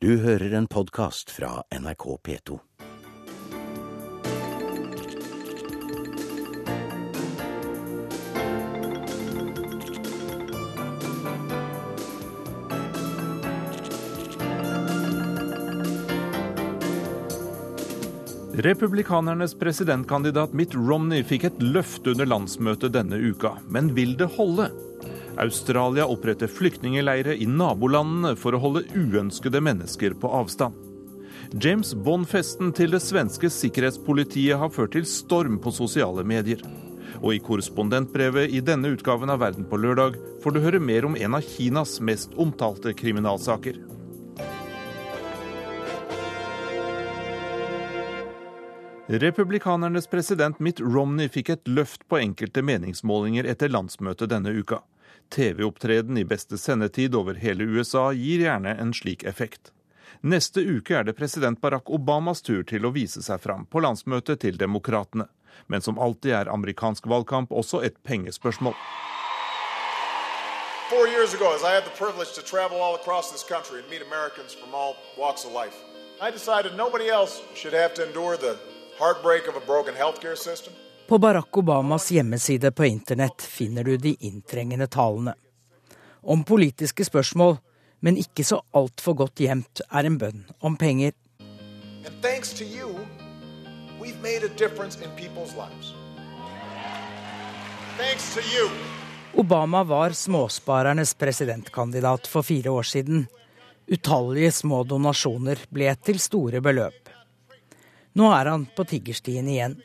Du hører en podkast fra NRK P2. Republikanernes presidentkandidat Mitt Romney fikk et løfte under landsmøtet denne uka, men vil det holde? Australia oppretter flyktningleirer i nabolandene for å holde uønskede mennesker på avstand. James Bond-festen til det svenske sikkerhetspolitiet har ført til storm på sosiale medier. Og i korrespondentbrevet i denne utgaven av Verden på lørdag får du høre mer om en av Kinas mest omtalte kriminalsaker. Republikanernes president Mitt Romney fikk et løft på enkelte meningsmålinger etter landsmøtet denne uka. TV-opptreden i beste sendetid over hele USA gir gjerne en slik effekt. Neste uke er det president Barack Obamas tur til å vise seg fram på landsmøtet til demokratene. Men som alltid er amerikansk valgkamp også et pengespørsmål. Four years ago, as I had the privilege to travel all across this country and meet Americans from all walks of life, I decided nobody else should have to endure the på Barack Obamas hjemmeside på internett finner du de inntrengende talene. Om politiske spørsmål, men ikke så altfor godt gjemt, er en bønn om penger. You, Obama var småsparernes presidentkandidat for fire år siden. Utallige små donasjoner ble til store beløp. Nå er han på tiggerstien igjen.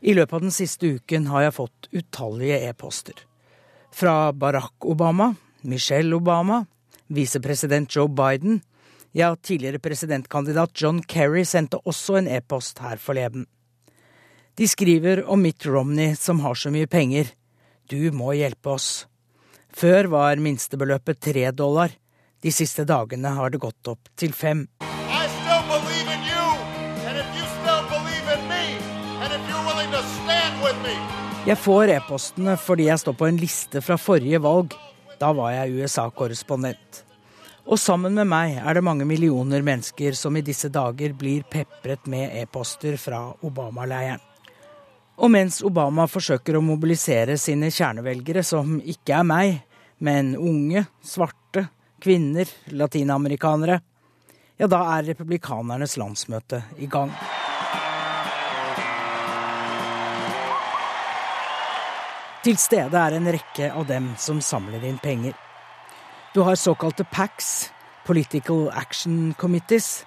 I løpet av den siste uken har jeg fått utallige e-poster. Fra Barack Obama, Michelle Obama, visepresident Joe Biden. Ja, tidligere presidentkandidat John Kerry sendte også en e-post her forleden. De skriver om Mitt Romney som har så mye penger. Du må hjelpe oss. Før var minstebeløpet tre dollar. De siste dagene har det gått opp til fem. Jeg får e-postene fordi jeg står på en liste fra forrige valg. Da var jeg USA-korrespondent. Og sammen med meg er det mange millioner mennesker som i disse dager blir pepret med e-poster fra Obama-leiren. Og mens Obama forsøker å mobilisere sine kjernevelgere, som ikke er meg, men unge, svarte, kvinner, latinamerikanere, ja, da er republikanernes landsmøte i gang. Til stede er en rekke av dem som samler inn penger. Du har såkalte PACs, Political Action Committees,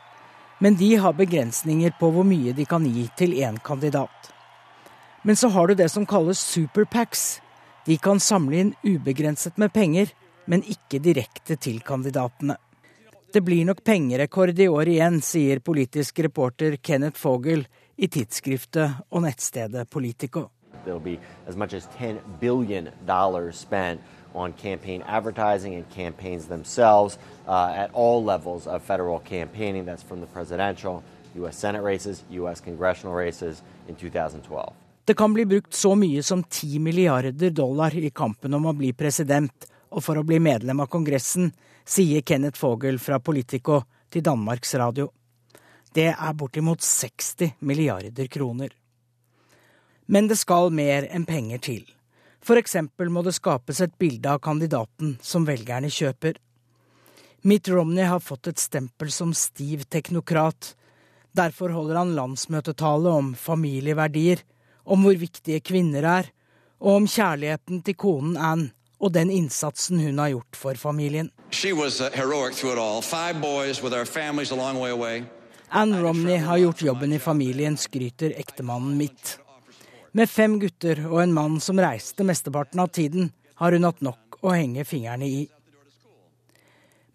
men de har begrensninger på hvor mye de kan gi til én kandidat. Men så har du det som kalles superpacks. De kan samle inn ubegrenset med penger, men ikke direkte til kandidatene. Det blir nok pengerekord i år igjen, sier politisk reporter Kenneth Fogel i tidsskriftet og nettstedet Politico. There'll be as much as $10 billion spent on campaign advertising and campaigns themselves uh, at all levels of federal campaigning. That's from the presidential, U.S. Senate races, U.S. congressional races in 2012. Det kan bli brukt så mye som 10 milliarder dollar i kampen om å bli president og for å bli medlem av Kongressen, sier Kenneth Fogel fra Politico til Danmarks Radio. Det er bortimot 60 milliarder kroner. Men det skal mer enn penger til. For eksempel må det skapes et bilde av kandidaten som velgerne kjøper. Mitt Romney har fått et stempel som stiv teknokrat. Derfor holder han landsmøtetale om familieverdier, om hvor viktige kvinner er, og om kjærligheten til konen Anne og den innsatsen hun har gjort for familien. Anne Romney har gjort jobben i familien, skryter ektemannen mitt. Med fem gutter og en mann som reiste mesteparten av tiden, har hun hatt nok å henge fingrene i.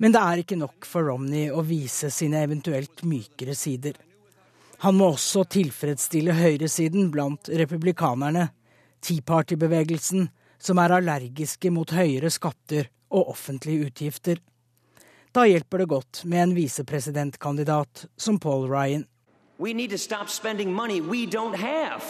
Men det er ikke nok for Romney å vise sine eventuelt mykere sider. Han må også tilfredsstille høyresiden blant republikanerne, Tea Party-bevegelsen, som er allergiske mot høyere skatter og offentlige utgifter. Da hjelper det godt med en visepresidentkandidat som Paul Ryan. We need to stop spending money we don't have.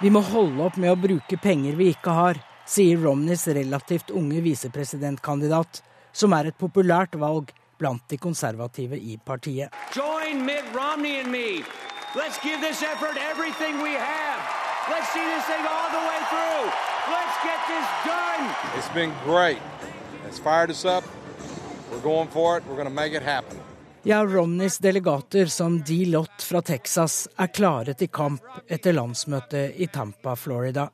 Vi må holde opp med å bruke penger vi ikke har, sier Romneys relativt unge visepresidentkandidat, som er et populært valg blant de konservative i partiet. Join Mitt Romney and me. Let's give this effort everything we have. Let's see this thing all the way through. Let's get this done. It's been great. It's fired us up. We're going for it. We're going to make it happen. Ja, Romneys delegater, som D. Lott fra Texas, er klare til kamp etter landsmøtet i Tampa, Florida.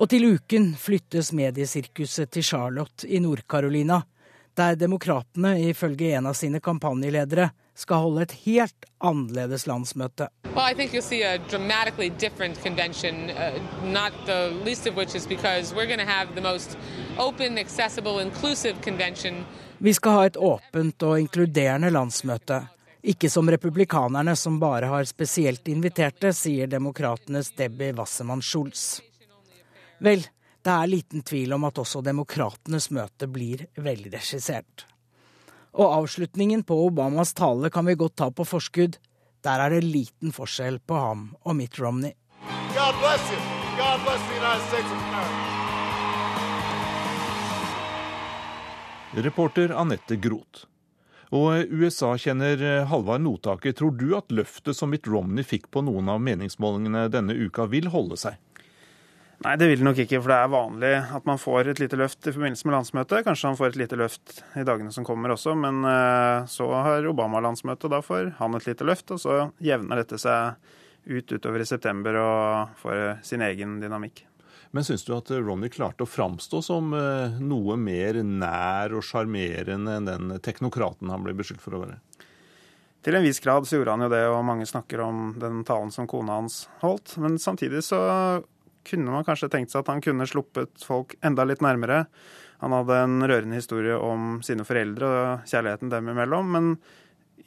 Og til uken flyttes mediesirkuset til Charlotte i Nord-Carolina, der demokratene ifølge en av sine kampanjeledere skal holde et helt annerledes landsmøte. Well, Vi skal ha et åpent og inkluderende landsmøte. Ikke som republikanerne, som bare har spesielt inviterte, sier demokratenes Debbie Wassermann Schulz. Vel, det er liten tvil om at også demokratenes møte blir velregissert. Og avslutningen på Obamas tale kan vi godt ta på forskudd. Der er det liten forskjell på ham og Mitt Romney. God bless you. God bless the United States of America. Reporter Anette Groth. Og USA kjenner Halvard Notaker. Tror du at løftet som Mitt Romney fikk på noen av meningsmålingene denne uka, vil holde seg? Nei, det vil det nok ikke, for det er vanlig at man får et lite løft i forbindelse med landsmøtet. Kanskje han får et lite løft i dagene som kommer også, men eh, så har Obama landsmøte, og da får han et lite løft. Og så jevner dette seg ut utover i september og får sin egen dynamikk. Men syns du at Ronny klarte å framstå som eh, noe mer nær og sjarmerende enn den teknokraten han ble beskyldt for å være? Til en viss grad så gjorde han jo det, og mange snakker om den talen som kona hans holdt. Men samtidig så kunne man kanskje tenkt seg at han kunne sluppet folk enda litt nærmere. Han hadde en rørende historie om sine foreldre og kjærligheten dem imellom, men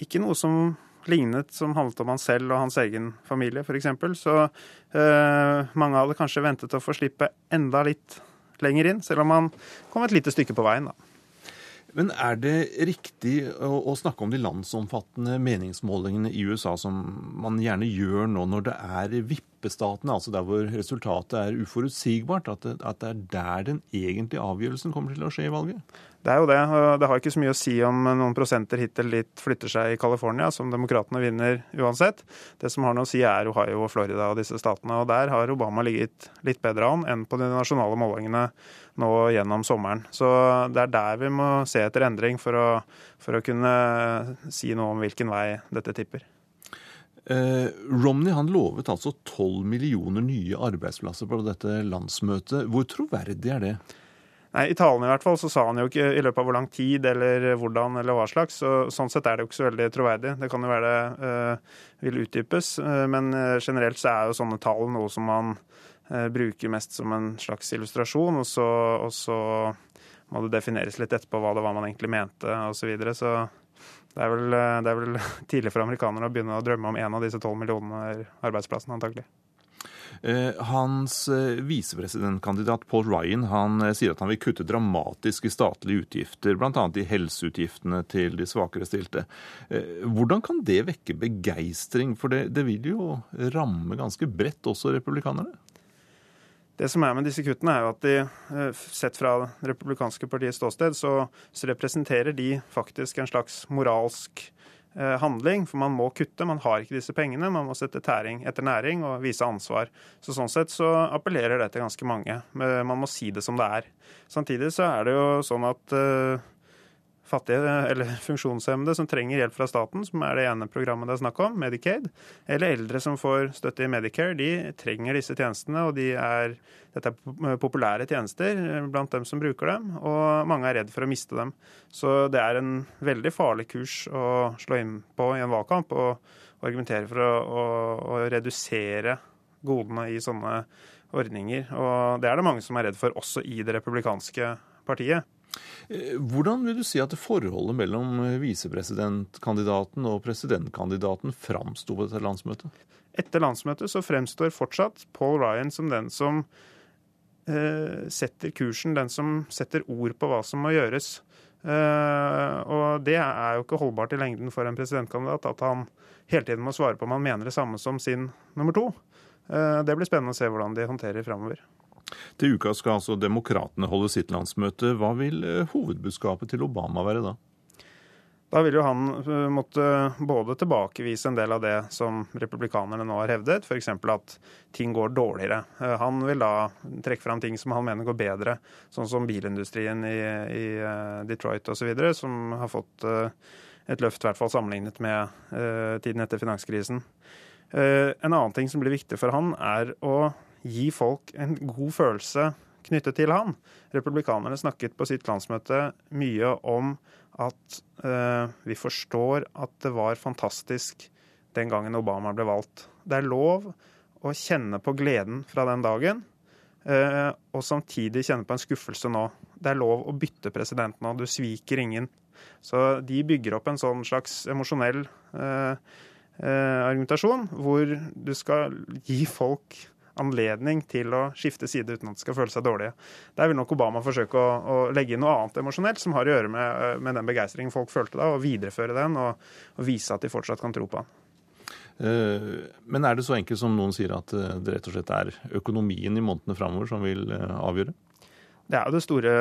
ikke noe som lignet som handlet om han selv og hans egen familie, f.eks. Så eh, mange hadde kanskje ventet å få slippe enda litt lenger inn, selv om han kom et lite stykke på veien, da. Men er det riktig å, å, snakke om de landsomfattende meningsmålingene i USA, som man gjerne gjør nå når det er vippestatene, altså der hvor resultatet er uforutsigbart, at det, at det er der den egentlige avgjørelsen kommer til å skje i valget? Det er jo det. Det har ikke så mye å si om noen prosenter hittil dit flytter seg i California, som demokratene vinner uansett. Det som har noe å si, er Ohio og Florida og disse statene. og Der har Obama ligget litt bedre an enn på de nasjonale målingene nå gjennom sommeren. Så det er der vi må se etter endring for å, for å kunne si noe om hvilken vei dette tipper. Eh, Romney han lovet altså 12 millioner nye arbeidsplasser på dette landsmøtet. Hvor troverdig er det? Nei, I talen i hvert fall så sa han jo ikke i løpet av hvor lang tid eller hvordan eller hva slags. så Sånn sett er det jo ikke så veldig troverdig. Det kan jo være det uh, vil utdypes. Uh, men uh, generelt så er jo sånne tall noe som man bruker mest som en slags illustrasjon. Og så, og så, må det defineres litt etterpå hva det var man egentlig mente osv. Så, videre. så det er, vel, det er vel tidlig for amerikanere å begynne å drømme om en av disse tolv millionene arbeidsplassene, antagelig. Eh, hans eh, visepresidentkandidat Paul Ryan han eh, sier at han vil kutte dramatisk i statlige utgifter, bl.a. i helseutgiftene til de svakere stilte. Hvordan kan det vekke begeistring? For det, det vil jo ramme ganske bredt også republikanerne? Det som er med disse kuttene, er jo at de, sett fra republikanske partiets ståsted, så, så representerer de faktisk en slags moralsk Eh, handling, for man må kutte. Man har ikke disse pengene. Man må sette tæring etter næring og vise ansvar. Så Sånn sett så appellerer det til ganske mange. Man må si det som det er. Samtidig så er det jo sånn at uh, fattige eller funksjonshemmede som trenger hjelp fra staten, som er det ene programmet det er snakk om, Medicaid, eller eldre som får støtte i Medicare, de trenger disse tjenestene. og de er, Dette er populære tjenester blant dem som bruker dem, og mange er redd for å miste dem. Så det er en veldig farlig kurs å slå inn på i en valgkamp og argumentere for å, å, å redusere godene i sånne ordninger. Og det er det mange som er redd for, også i det republikanske partiet. Eh, hvordan vil du si at forholdet mellom visepresidentkandidaten og presidentkandidaten framsto på dette landsmøtet? Etter landsmøtet så fremstår fortsatt Paul Ryan som den som eh, setter kursen, den som setter ord på hva som må gjøres. Eh, og det er jo ikke holdbart i lengden for en presidentkandidat at han hele tiden må svare på om han mener det samme som sin nummer to. Eh, det blir spennende å se hvordan de håndterer framover. Til uka skal altså demokratene holde sitt landsmøte. Hva vil eh, hovedbudskapet til Obama være da? Da vil jo han eh, måtte både tilbakevise en del av det som republikanerne nå har hevdet, f.eks. at ting går dårligere. Eh, han vil da trekke fram ting som han mener går bedre, sånn som bilindustrien i, i Detroit osv., som har fått et løft, i hvert fall sammenlignet med tiden etter finanskrisen. En annen ting som blir viktig for han, er å gi folk en god følelse knyttet til han. Republikanerne snakket på sitt landsmøte mye om at eh, vi forstår at det var fantastisk den gangen Obama ble valgt. Det er lov å kjenne på gleden fra den dagen, eh, og samtidig kjenne på en skuffelse nå. Det er lov å bytte president nå. Du sviker ingen. Så de bygger opp en sånn slags emosjonell eh, argumentasjon hvor du skal gi folk anledning til å skifte side uten at de skal føle seg dårlige. Der vil nok Obama forsøke å, å legge inn noe annet emosjonelt som har å gjøre med, eh, med den begeistringen folk følte da, og videreføre den og, og, vise at de fortsatt kan tro på han. Eh, men er det så enkelt som noen sier at eh, det rett og slett er økonomien i månedene framover som vil avgjøre? Det er jo det store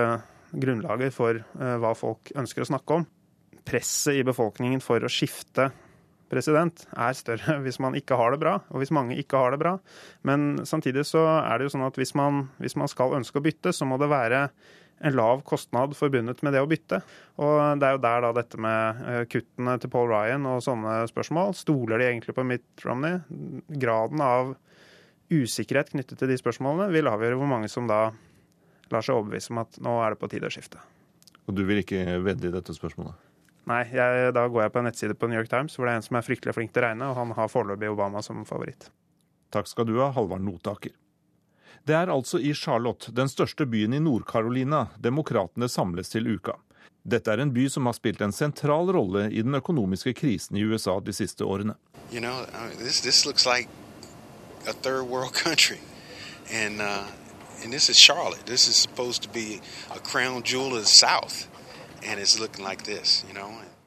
grunnlaget for hva folk ønsker å snakke om. Presset i befolkningen for å skifte president er større hvis man ikke har det bra, og hvis mange ikke har det bra. Men samtidig så er det jo sånn at hvis man, hvis man skal ønske å bytte, så må det være en lav kostnad forbundet med det å bytte. Og det er jo der da dette med eh, kuttene til Paul Ryan og sånne spørsmål. Stoler de egentlig på Mitt Romney? Graden av usikkerhet knyttet til de spørsmålene vil avgjøre hvor mange som da lar seg overbevise om at nå er det på tide å skifte. Og du vil ikke vedde i dette spørsmålet? Nei, jeg, da går jeg på en nettside på New York Times, hvor det er en som er fryktelig flink til å regne, og han har foreløpig Obama som favoritt. Takk skal du ha, Halvard Notaker. Det er altså i Charlotte, den største byen i Nord-Carolina, demokratene samles til uka. Dette er en by som har spilt en sentral rolle i den økonomiske krisen i USA de siste årene. You know, this, this like a third world country. And, uh, and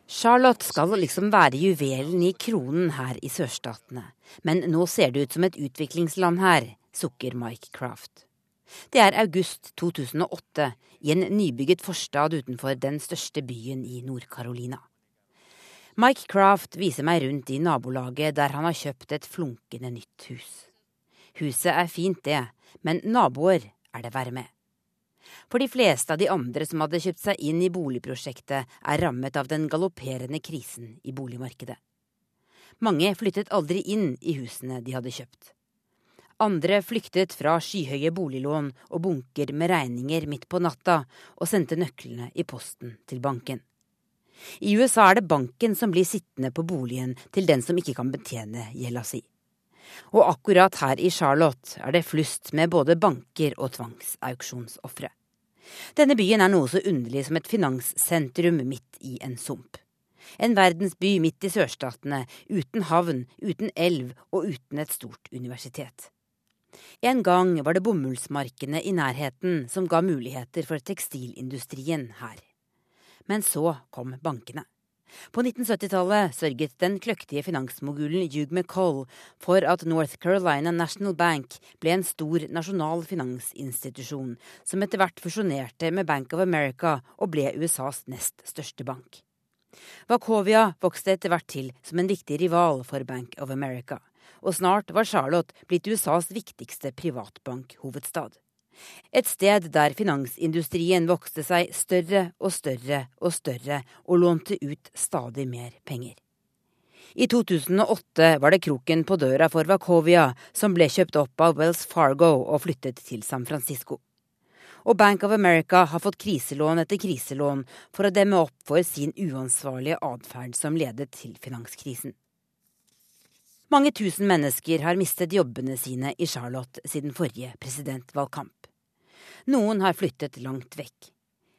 Charlotte skal liksom være juvelen i kronen her i sørstatene. Men nå ser det ut som et utviklingsland her, sukker Mike Craft. Det er august 2008 i en nybygget forstad utenfor den største byen i Nord-Carolina. Mike Craft viser meg rundt i nabolaget der han har kjøpt et flunkende nytt hus. Huset er fint, det, men naboer er det verre med. For de fleste av de andre som hadde kjøpt seg inn i boligprosjektet, er rammet av den galopperende krisen i boligmarkedet. Mange flyttet aldri inn i husene de hadde kjøpt. Andre flyktet fra skyhøye boliglån og bunker med regninger midt på natta, og sendte nøklene i posten til banken. I USA er det banken som blir sittende på boligen til den som ikke kan betjene gjelda si. Og akkurat her i Charlotte er det flust med både banker og tvangsauksjonsofre. Denne byen er noe så underlig som et finanssentrum midt i en sump. En verdensby midt i sørstatene, uten havn, uten elv og uten et stort universitet. En gang var det bomullsmarkene i nærheten som ga muligheter for tekstilindustrien her. Men så kom bankene. På 1970-tallet sørget den kløktige finansmogulen Hugh McColl for at North Carolina National Bank ble en stor nasjonal finansinstitusjon, som etter hvert fusjonerte med Bank of America og ble USAs nest største bank. Wachovia vokste etter hvert til som en viktig rival for Bank of America, og snart var Charlotte blitt USAs viktigste privatbankhovedstad. Et sted der finansindustrien vokste seg større og større og større og lånte ut stadig mer penger. I 2008 var det kroken på døra for Wachovia, som ble kjøpt opp av Wells Fargo og flyttet til San Francisco. Og Bank of America har fått kriselån etter kriselån for å demme opp for sin uansvarlige atferd som ledet til finanskrisen. Mange tusen mennesker har mistet jobbene sine i Charlotte siden forrige presidentvalgkamp. Noen har flyttet langt vekk.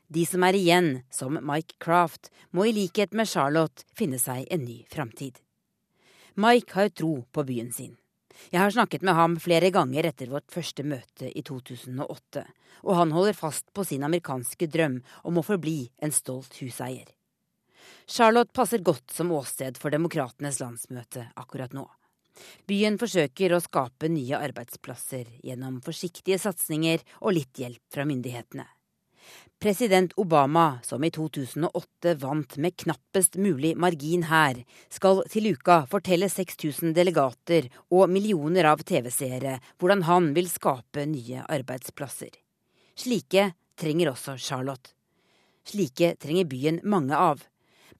De som er igjen, som Mike Craft, må i likhet med Charlotte finne seg en ny framtid. Mike har tro på byen sin. Jeg har snakket med ham flere ganger etter vårt første møte i 2008, og han holder fast på sin amerikanske drøm om å forbli en stolt huseier. Charlotte passer godt som åsted for Demokratenes landsmøte akkurat nå. Byen forsøker å skape nye arbeidsplasser gjennom forsiktige satsinger og litt hjelp fra myndighetene. President Obama, som i 2008 vant med knappest mulig margin her, skal til uka fortelle 6000 delegater og millioner av TV-seere hvordan han vil skape nye arbeidsplasser. Slike trenger også Charlotte. Slike trenger byen mange av.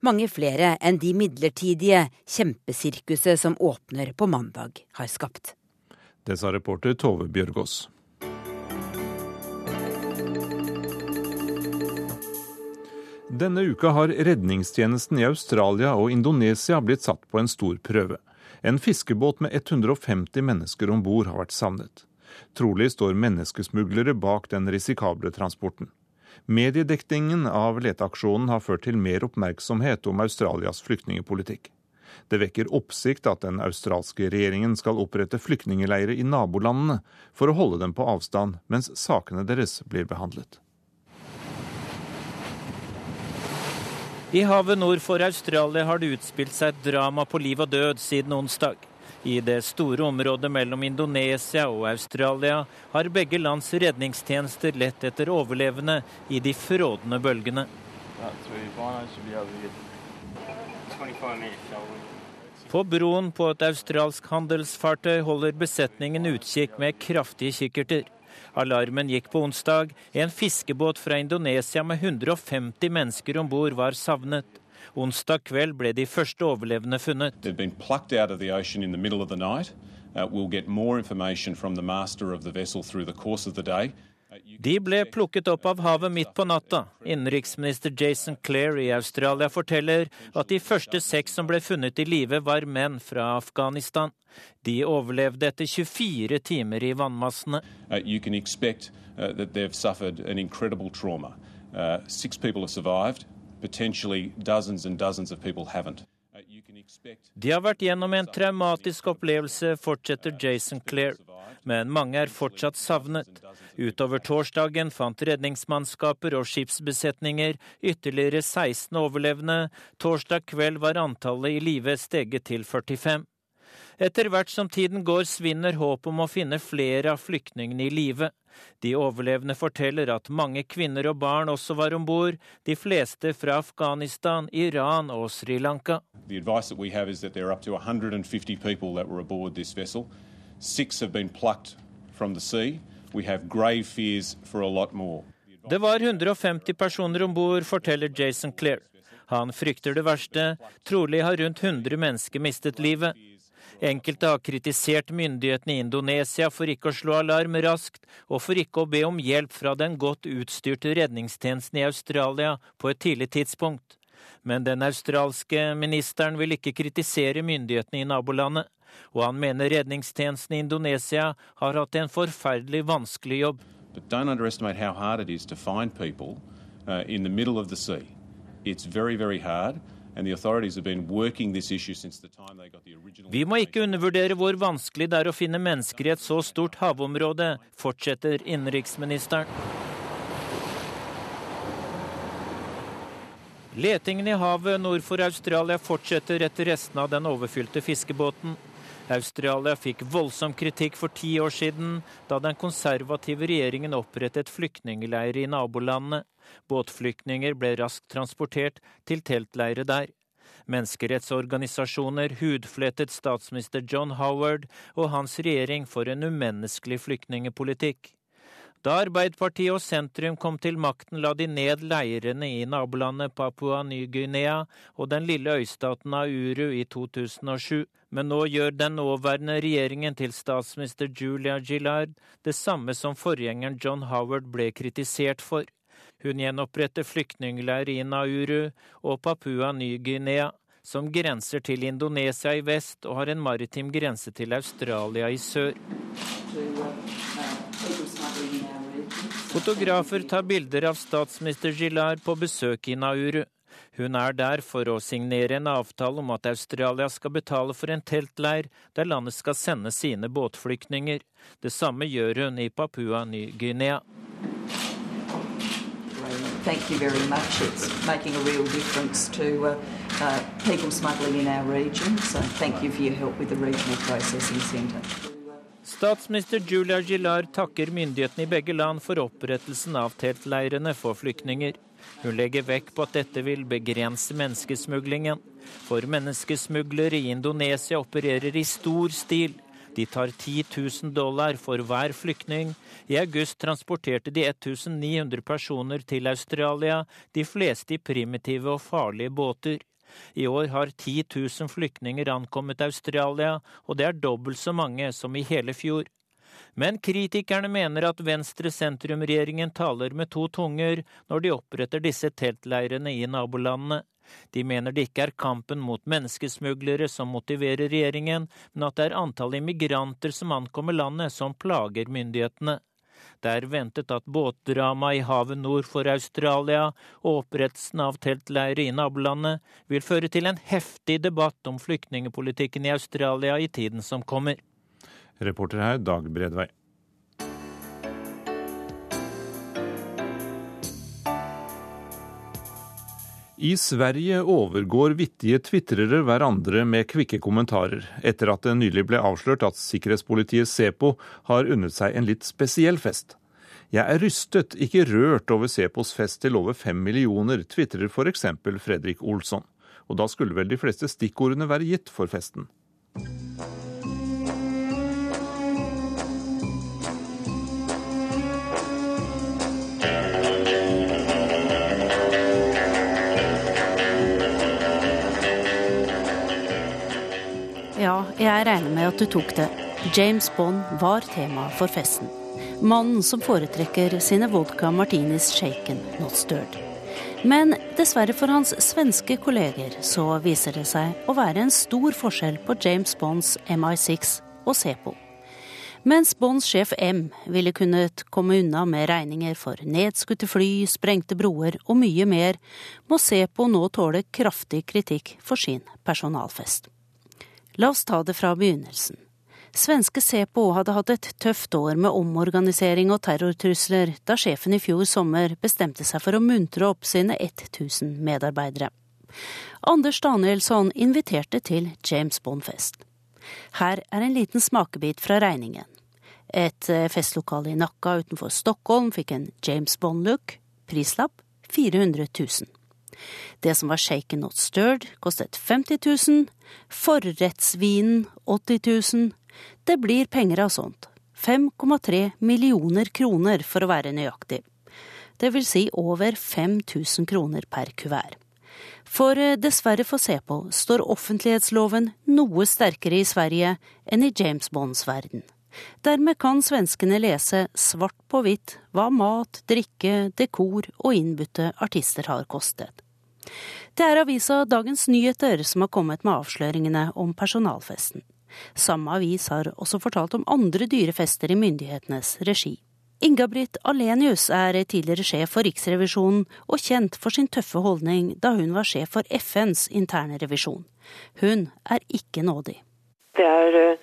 Mange flere enn de midlertidige kjempesirkuset som åpner på mandag, har skapt. Det sa reporter Tove Bjørgaas. Denne uka har redningstjenesten i Australia og Indonesia blitt satt på en stor prøve. En fiskebåt med 150 mennesker om bord har vært savnet. Trolig står menneskesmuglere bak den risikable transporten. Mediedekningen av leteaksjonen har ført til mer oppmerksomhet om Australias flyktningepolitikk. Det vekker oppsikt at den australske regjeringen skal opprette flyktningeleirer i nabolandene for å holde dem på avstand mens sakene deres blir behandlet. I havet nord for Australia har det utspilt seg et drama på liv og død siden onsdag. I det store området mellom Indonesia og Australia har begge lands redningstjenester lett etter overlevende i de frådende bølgene. På broen på et australsk handelsfartøy holder besetningen utkikk med kraftige kikkerter. Alarmen gikk på onsdag. En fiskebåt fra Indonesia med 150 mennesker om bord var savnet. Onsdag kveld ble de første overlevende funnet. Uh, day. De ble plukket opp av havet midt på natta. Innenriksminister Jason Clare i Australia forteller at de første seks som ble funnet i live, var menn fra Afghanistan. De overlevde etter 24 timer i vannmassene. Uh, uh. Uh. Potentially dozens and dozens of people haven't. Uh, De har vært gjennom en traumatisk opplevelse, fortsetter Jason Clare men mange er fortsatt savnet. Utover torsdagen fant redningsmannskaper og skipsbesetninger ytterligere 16 overlevende. Torsdag kveld var antallet i live steget til 45. Etter hvert som tiden går, svinner håp om å finne flere av flyktningene i live. De overlevende forteller at mange kvinner og barn også var om bord, de fleste fra Afghanistan, Iran og Sri Lanka. The advice that we have is that there are up to 150 people that were aboard this vessel. Six have been plucked from the sea. We have grave fears for a lot more. Det var 150 personer om bord, forteller Jason Clair. Han frykter det verste. Trolig har rundt 100 mennesker mistet livet. Enkelte har kritisert myndighetene i Indonesia for ikke å slå alarm raskt, og for ikke å be om hjelp fra den godt utstyrte redningstjenesten i Australia på et tidlig tidspunkt. Men den australske ministeren vil ikke kritisere myndighetene i nabolandet og han mener redningstjenesten i Indonesia har hatt en forferdelig vanskelig jobb. Vi må ikke undervurdere hvor vanskelig det er å finne mennesker i et så stort havområde, fortsetter innenriksministeren. Letingen i havet nord for Australia fortsetter etter restene av den overfylte fiskebåten. Australia fikk voldsom kritikk for ti år siden, da den konservative regjeringen opprettet flyktningleirer i nabolandene. Båtflyktninger ble raskt transportert til teltleirer der. Menneskerettsorganisasjoner hudflettet statsminister John Howard og hans regjering for en umenneskelig flyktningepolitikk. Da Arbeiderpartiet og sentrum kom til makten, la de ned leirene i nabolandet Papua Ny-Guinea og den lille øystaten Auru i 2007. Men nå gjør den nåværende regjeringen til statsminister Julia Gillard det samme som forgjengeren John Howard ble kritisert for. Hun gjenoppretter flyktningleirer i Nauru og Papua Ny-Guinea, som grenser til Indonesia i vest og har en maritim grense til Australia i sør. Fotografer tar bilder av statsminister Gillard på besøk i Nauru. Hun er der for å signere en avtale om at Australia skal betale for en teltleir der landet skal sende sine båtflyktninger. Det samme gjør hun i Papua Ny-Guinea. Thank you very much. It's making a real difference to uh, uh, people smuggling in our region. So thank you for. Statsminister Julia Gillar takker myndighetene i begge land for opprettelsen av teltleirene for flyktninger. Hun legger vekt på at dette vil begrense menneskesmuglingen. For menneskesmuglere i Indonesia opererer i stor stil. De tar 10 000 dollar for hver flyktning. I august transporterte de 1900 personer til Australia, de fleste i primitive og farlige båter. I år har 10 000 flyktninger ankommet Australia, og det er dobbelt så mange som i hele fjor. Men kritikerne mener at venstre-sentrum-regjeringen taler med to tunger når de oppretter disse teltleirene i nabolandene. De mener det ikke er kampen mot menneskesmuglere som motiverer regjeringen, men at det er antallet immigranter som ankommer landet som plager myndighetene. Det er ventet at båtdrama i havet nord for Australia og opprettelsen av teltleirer i nabolandet vil føre til en heftig debatt om flyktningepolitikken i Australia i tiden som kommer. Reporter her, Dag Bredvei. I Sverige overgår vittige tvitrere hverandre med kvikke kommentarer, etter at det nylig ble avslørt at sikkerhetspolitiet Sepo har unnet seg en litt spesiell fest. Jeg er rystet, ikke rørt over Sepos fest til over fem millioner, tvitrer f.eks. Fredrik Olsson. Og da skulle vel de fleste stikkordene være gitt for festen. Jeg regner med at du tok det. James Bond var tema for festen. Mannen som foretrekker sine vodka martinis shaken, not stirred. Men dessverre for hans svenske kolleger så viser det seg å være en stor forskjell på James Bonds MI6 og Sepo. Mens Bonds sjef M ville kunnet komme unna med regninger for nedskutte fly, sprengte broer og mye mer, må Sepo nå tåle kraftig kritikk for sin personalfest. La oss ta det fra begynnelsen. Svenske Sepo hadde hatt et tøft år med omorganisering og terrortrusler da sjefen i fjor sommer bestemte seg for å muntre opp sine 1000 medarbeidere. Anders Danielsson inviterte til James Bond-fest. Her er en liten smakebit fra regningen. Et eh, festlokale i Nakka utenfor Stockholm fikk en James Bond-look. Prislapp 400 000. Det som var shaken not stirred, kostet 50 000. Forrettsvinen 80 000. Det blir penger av sånt. 5,3 millioner kroner, for å være nøyaktig. Det vil si over 5000 kroner per kuvert. For eh, dessverre for se på står offentlighetsloven noe sterkere i Sverige enn i James Bonds verden. Dermed kan svenskene lese svart på hvitt hva mat, drikke, dekor og innbudte artister har kostet. Det er avisa Dagens Nyheter som har kommet med avsløringene om personalfesten. Samme avis har også fortalt om andre dyrefester i myndighetenes regi. Inga-Britt Alenius er tidligere sjef for Riksrevisjonen og kjent for sin tøffe holdning da hun var sjef for FNs interne revisjon. Hun er ikke nådig. Det er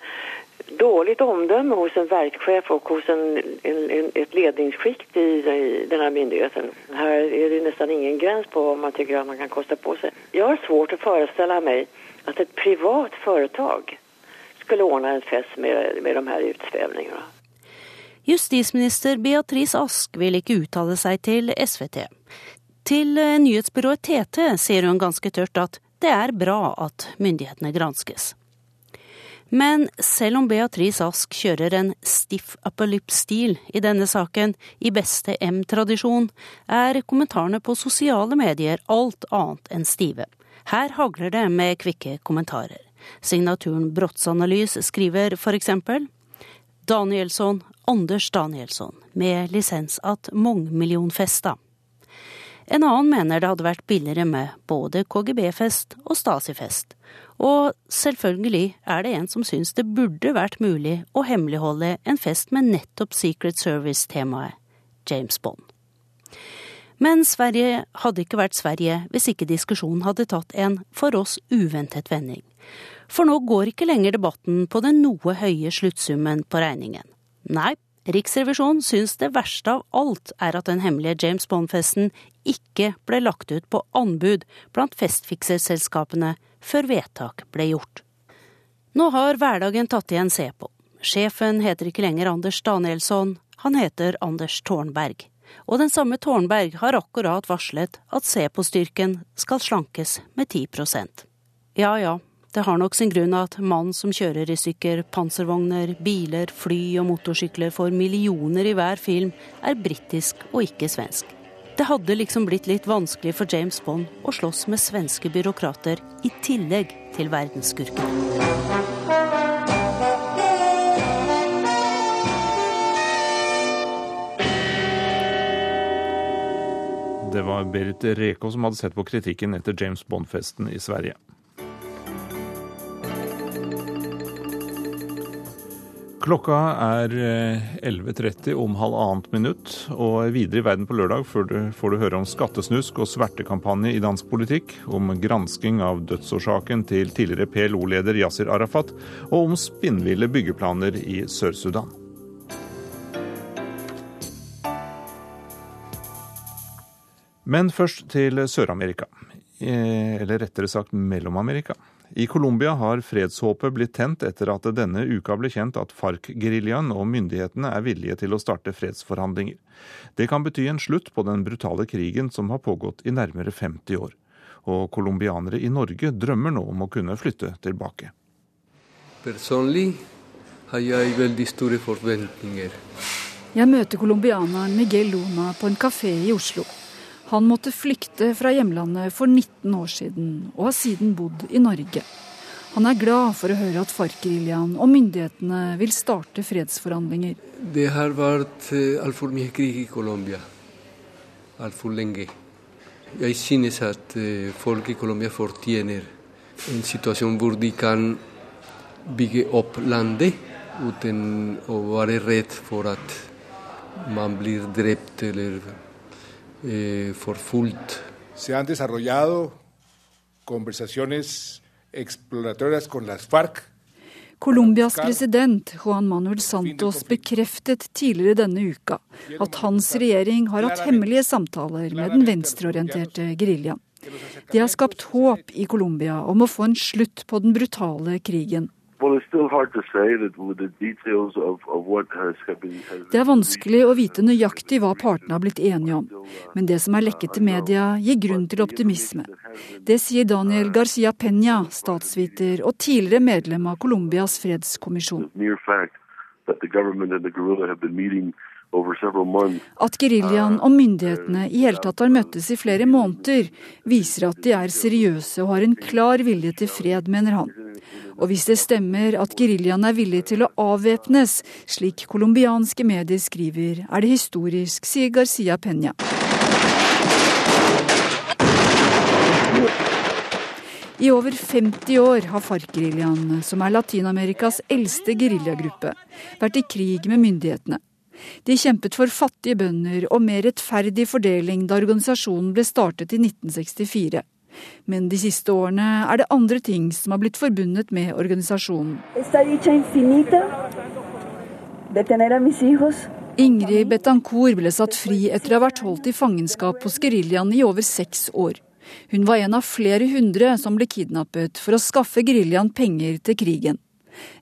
dårlig omdømme hos en verkssjef og hos en, en, et ledningsskikt i, i denne myndigheten. Her er det nesten ingen gräns på hva man syns man kan koste på seg. Jeg har svårt å forestille meg at et privat företag skulle ordne en fest med, med de her utsvevningene. Justisminister Beatrice Ask vil ikke uttale seg til SVT. Til eh, nyhetsbyrået TT sier hun ganske tørt at det er bra at myndighetene granskes. Men selv om Beatrice Ask kjører en stiff upper lip-stil i denne saken, i beste M-tradisjon, er kommentarene på sosiale medier alt annet enn stive. Her hagler det med kvikke kommentarer. Signaturen Brottsanalys skriver eksempel Danielsson, Anders Danielsson, med lisens at mongmillionfesta. En annen mener det hadde vært billigere med både KGB-fest og Stasi-fest, og selvfølgelig er det en som syns det burde vært mulig å hemmeligholde en fest med nettopp Secret Service-temaet James Bond. Men Sverige hadde ikke vært Sverige hvis ikke diskusjonen hadde tatt en for oss uventet vending. For nå går ikke lenger debatten på den noe høye sluttsummen på regningen. Nei, Riksrevisjonen syns det verste av alt er at den hemmelige James Bond-festen ikke ble lagt ut på anbud blant festfikserselskapene før vedtak ble gjort. Nå har hverdagen tatt igjen Sepo. Sjefen heter ikke lenger Anders Danielsson, han heter Anders Tårnberg. Og den samme Tårnberg har akkurat varslet at C-på-styrken skal slankes med 10% Ja ja, det har nok sin grunn at mannen som kjører i stykker panservogner, biler, fly og motorsykler for millioner i hver film, er britisk og ikke svensk. Det hadde liksom blitt litt vanskelig for James Bond å slåss med svenske byråkrater i tillegg til verdensskurken. Det var Berit Reko som hadde sett på kritikken etter James Bond-festen i Sverige. Klokka er 11.30 eh, om halvannet minutt, og videre i Verden på lørdag får du, får du høre om skattesnusk og svertekampanje i dansk politikk, om gransking av dødsårsaken til tidligere PLO-leder Yasir Arafat, og om spinnville byggeplaner i Sør-Sudan. Men først til Sør-Amerika, eh, eller rettere sagt Mellom-Amerika. I Colombia har fredshåpet blitt tent etter at det denne uka ble kjent at FARC-geriljaen og myndighetene er villige til å starte fredsforhandlinger. Det kan bety en slutt på den brutale krigen som har pågått i nærmere 50 år. Og colombianere i Norge drømmer nå om å kunne flytte tilbake. Personlig har jeg veldig store forventninger. Jeg møter colombianeren Miguel Luna på en kafé i Oslo. Han måtte flykte fra hjemlandet for 19 år siden, og har siden bodd i Norge. Han er glad for å høre at FARC-geriljaen og myndighetene vil starte fredsforhandlinger. Det har vært eh, altfor mye krig i Colombia. Altfor lenge. Jeg synes at eh, folk i Colombia fortjener en situasjon hvor de kan bygge opp landet uten å være redd for at man blir drept eller eh, forfulgt. Se han desarrollado conversaciones exploratorias con las FARC. Colombias president Juan Manuel Santos bekreftet tidligere denne uka at hans regjering har hatt hemmelige samtaler med den venstreorienterte geriljaen. De har skapt håp i Colombia om å få en slutt på den brutale krigen. Det er vanskelig å vite nøyaktig hva partene har blitt enige om, men det som er lekket til media, gir grunn til optimisme. Det sier Daniel Garcia Peña, statsviter og tidligere medlem av Colombias fredskommisjon. At geriljaen og myndighetene i hele tatt har møttes i flere måneder, viser at de er seriøse og har en klar vilje til fred, mener han. Og hvis det stemmer at geriljaen er villig til å avvæpnes, slik colombianske medier skriver, er det historisk, sier Garcia Peña. I over 50 år har FARC-geriljaen, som er Latin-Amerikas eldste geriljagruppe, vært i krig med myndighetene. De kjempet for fattige bønder og mer rettferdig fordeling da organisasjonen ble startet i 1964. Men de siste årene er det andre ting som har blitt forbundet med organisasjonen. Ingrid Betancourt ble satt fri etter å ha vært holdt i fangenskap hos geriljaen i over seks år. Hun var en av flere hundre som ble kidnappet for å skaffe geriljaen penger til krigen.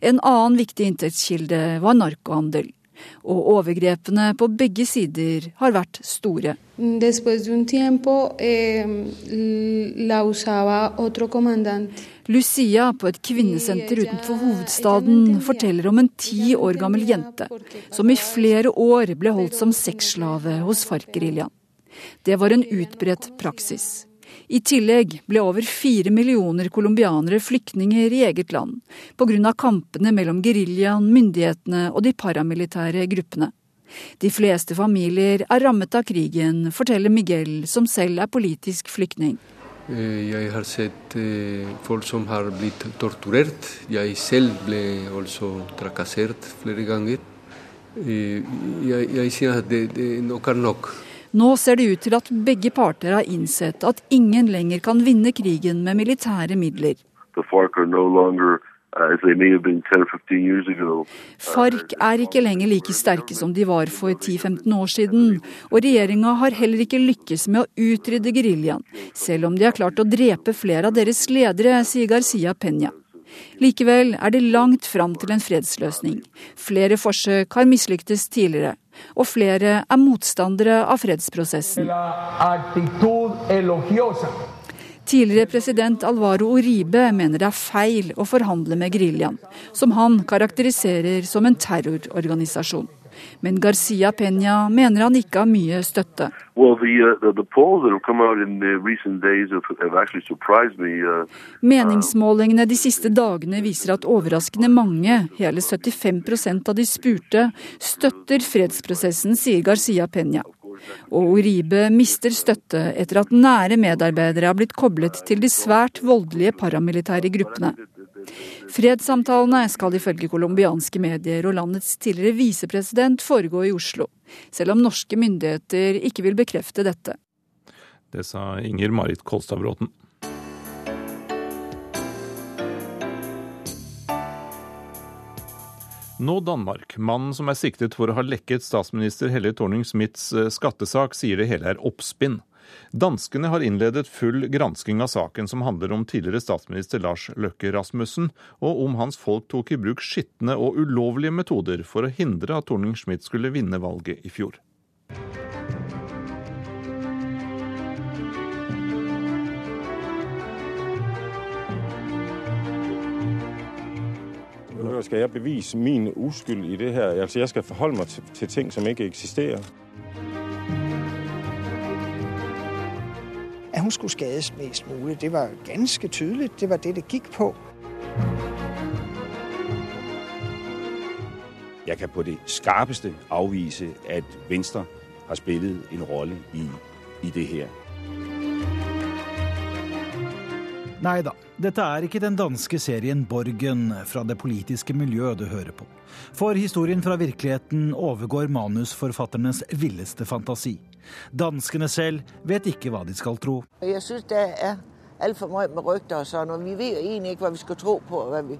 En annen viktig inntektskilde var narkohandel og overgrepene på begge sider har vært store. Lucia på et kvinnesenter utenfor hovedstaden forteller om en ti år gammel jente som i flere år ble holdt som sexslave hos FARC-geriljaen. Det var en utbredt praksis. I tillegg ble over fire millioner colombianere flyktninger i eget land pga. kampene mellom geriljaen, myndighetene og de paramilitære gruppene. De fleste familier er rammet av krigen, forteller Miguel, som selv er politisk flyktning. Eh, jeg har sett eh, folk som har blitt torturert. Jeg selv ble også trakassert flere ganger. Eh, jeg, jeg sier at det, det nok er nok. Nå ser det ut til at begge parter har innsett at ingen lenger kan vinne krigen med militære midler. FARC er ikke lenger like sterke som de var for 10-15 år siden, og regjeringa har heller ikke lykkes med å utrydde geriljaen, selv om de har klart å drepe flere av deres ledere, sier Garcia Peña. Likevel er det langt fram til en fredsløsning. Flere forsøk har mislyktes tidligere, og flere er motstandere av fredsprosessen. Tidligere president Alvaro Uribe mener det er feil å forhandle med geriljaen, som han karakteriserer som en terrororganisasjon. Men Garcia Peña mener han ikke har mye støtte. Well, the, uh, the, uh, Meningsmålingene de siste dagene viser at overraskende mange, hele 75% av de spurte, støtter fredsprosessen, sier Garcia Peña. Og Uribe mister støtte etter at nære medarbeidere har blitt koblet til de svært voldelige paramilitære gruppene. Fredssamtalene skal ifølge colombianske medier og landets tidligere visepresident foregå i Oslo, selv om norske myndigheter ikke vil bekrefte dette. Det sa Inger Marit Kolstad Bråten. Nå Danmark. Mannen som er siktet for å ha lekket statsminister Helle Thorning-Smiths eh, skattesak, sier det hele er oppspinn. Danskene har innledet full gransking av saken som handler om tidligere statsminister Lars Løkke Rasmussen, og om hans folk tok i bruk skitne og ulovlige metoder for å hindre at Torning-Schmidt skulle vinne valget i fjor. skal jeg bevise min uskyld i det her. Altså, jeg skal forholde meg til, til ting som ikke eksisterer. At hun skulle skades mest mulig, det var ganske tydelig. Det var det det gikk på. Jeg kan på det skarpeste avvise at Venstre har spillet en rolle i, i det her. Nei da, dette er ikke den danske serien Borgen fra det politiske miljøet du hører på. For historien fra virkeligheten overgår manusforfatternes villeste fantasi. Danskene selv vet ikke hva de skal tro. Jeg syns det er altfor mye med rykter og sånn, og vi vet egentlig ikke hva vi skal tro på. hva vi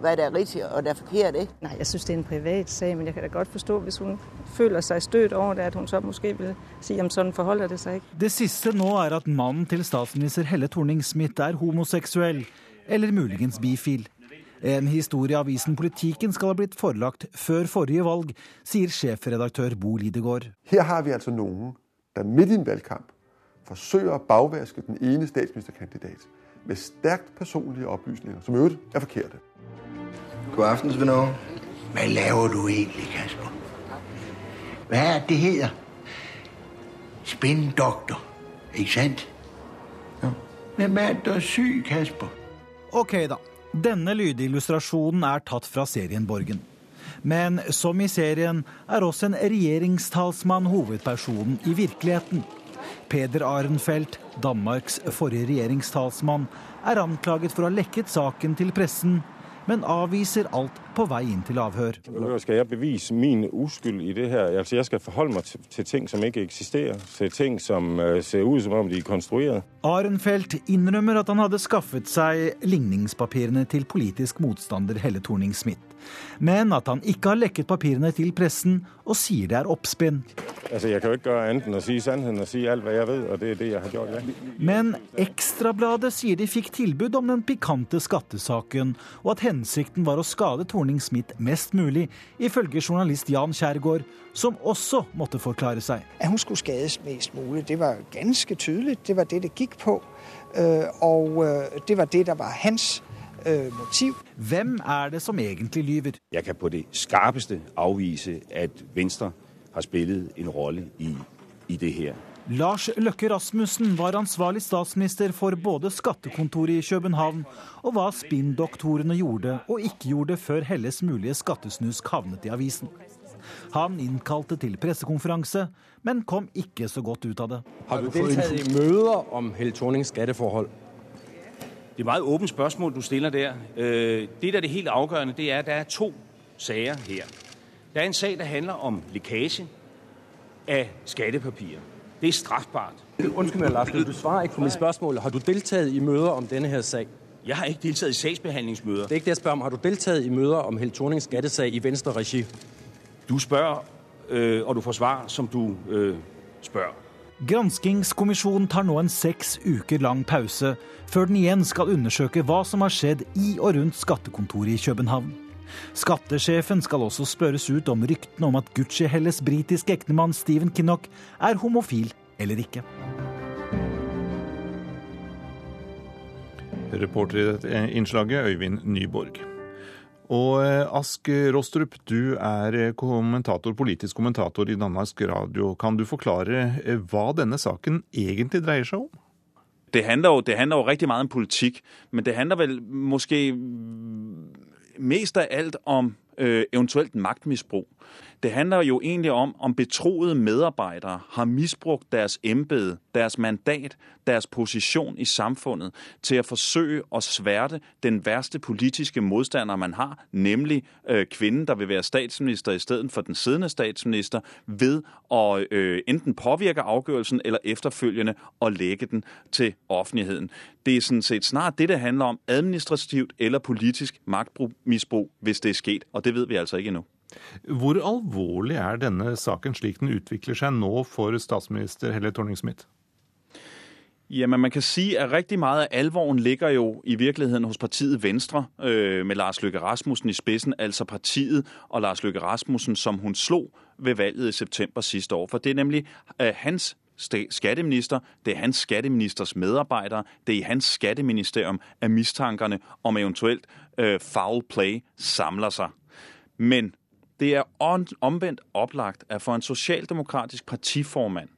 hva det er riktig og det er forkert. Ikke? Nei, Jeg syns det er en privat sak, men jeg kan da godt forstå hvis hun føler seg støtt over det, at hun så måske vil si om sånn forholder det seg ikke. Det siste nå er at mannen til statsminister Helle Thorning-Smith er homoseksuell, eller muligens bifil. En historie avisen Politikken skal ha blitt forelagt før forrige valg, sier sjefredaktør Bo Lidegård. Her har vi altså noen der midt i en valgkamp forsøker å bagvaske den ene statsministerkandidat med sterkt personlige opplysninger, som i øvrigt er forkerte. God aften, Svenov. Hva laver du egentlig, Kasper? Hva er det heter? Spinndoktor, ikke sant? Ja. Hvem er det, der er syk, Kasper? Ok, da. Denne lydillustrasjonen er tatt fra serien Borgen. Men som i serien er også en regjeringstalsmann hovedpersonen i virkeligheten. Peder Arenfeldt, Danmarks forrige regjeringstalsmann, er anklaget for å ha lekket saken til pressen men avviser alt på vei inn til avhør. Skal jeg bevise min uskyld i det her? Altså, jeg skal forholde meg til ting som ikke eksisterer. Til ting som øh, ser ut som om de er konstruert. Arenfeldt innrømmer at han hadde skaffet seg ligningspapirene til politisk motstander Helle Thorning-Smith men at han ikke har lekket papirene til pressen, og sier det er oppspinn. Altså, jeg kan jo ikke gjøre annet enn å si sannheten og si alt hva jeg vet, og det er det jeg har gjort. Ja. Men Ekstrabladet sier de fikk tilbud om den pikante skattesaken, og at hensikten var å skade Torning-Smith mest mulig, ifølge journalist Jan Kjærgaard, som også måtte forklare seg. At hun skulle skades mest mulig, det var ganske tydelig. Det var det det gikk på. Øh, og øh, det var det der var hans øh, motiv. Hvem er det som egentlig lyver? Jeg kan på det skarpeste avvise at Venstre har spillet en rolle i, i det her. Lars Løkke Rasmussen var ansvarlig statsminister for både skattekontoret i København og hva spinndoktorene gjorde og ikke gjorde før Helles mulige skattesnusk havnet i avisen. Han innkalte til pressekonferanse, men kom ikke så godt ut av det. Har du deltatt i møter om Helle Thornings skatteforhold? Det er meget åbent spørsmål, du stiller der. Øh, det, der er det helt afgørende, det er, at der er to sager her. Der er en sag, der handler om lækage af skattepapirer. Det er strafbart. Undskyld meg, Lars, du svarer ikke på mit spørsmål. Har du deltaget i møder om denne her sag? Jeg har ikke deltaget i sagsbehandlingsmøder. Det er ikke det, jeg spørger om. Har du deltaget i møder om Held Thornings skattesag i Venstre regi? Du spørger, øh, og du får svar, som du øh, spørger. Granskingskommisjonen tar nå en seks uker lang pause, før den igjen skal undersøke hva som har skjedd i og rundt skattekontoret i København. Skattesjefen skal også spørres ut om ryktene om at Gucci-Helles britiske ektemann Stephen Kinnock er homofil eller ikke. Reporter i dette innslaget Øyvind Nyborg. Og eh, Ask Rostrup, du er eh, kommentator, politisk kommentator i Danmarks Radio. Kan du forklare eh, hva denne saken egentlig dreier seg om? Det handler, jo, det handler jo rigtig meget om politikk, men det handler vel måske mest av alt om øh, eventuelt magtmisbrug. Det handler jo egentlig om, om betroede medarbejdere har misbrugt deres embede, deres mandat, deres position i samfundet til at forsøge at sværte den værste politiske modstander, man har, nemlig øh, kvinden, der vil være statsminister i stedet for den siddende statsminister, ved at øh, enten påvirke afgørelsen eller efterfølgende at lægge den til offentligheden. Det er sådan set snart det, det handler om, administrativt eller politisk magtmisbrug, hvis det er sket, og det ved vi altså ikke endnu. Hvor alvorlig er denne saken slik den utvikler seg nå for statsminister Helle Thorning-Smith? Jamen, man kan sige, at rigtig meget af alvoren ligger jo i virkeligheden hos partiet Venstre øh, med Lars Løkke Rasmussen i spidsen, altså partiet og Lars Løkke Rasmussen, som hun slog ved valget i september sidste år. For det er nemlig øh, hans skatteminister, det er hans skatteministers medarbejdere, det er i hans skatteministerium, at mistankerne om eventuelt øh, foul play samler sig. Men det er omvendt oplagt, at for en socialdemokratisk partiformand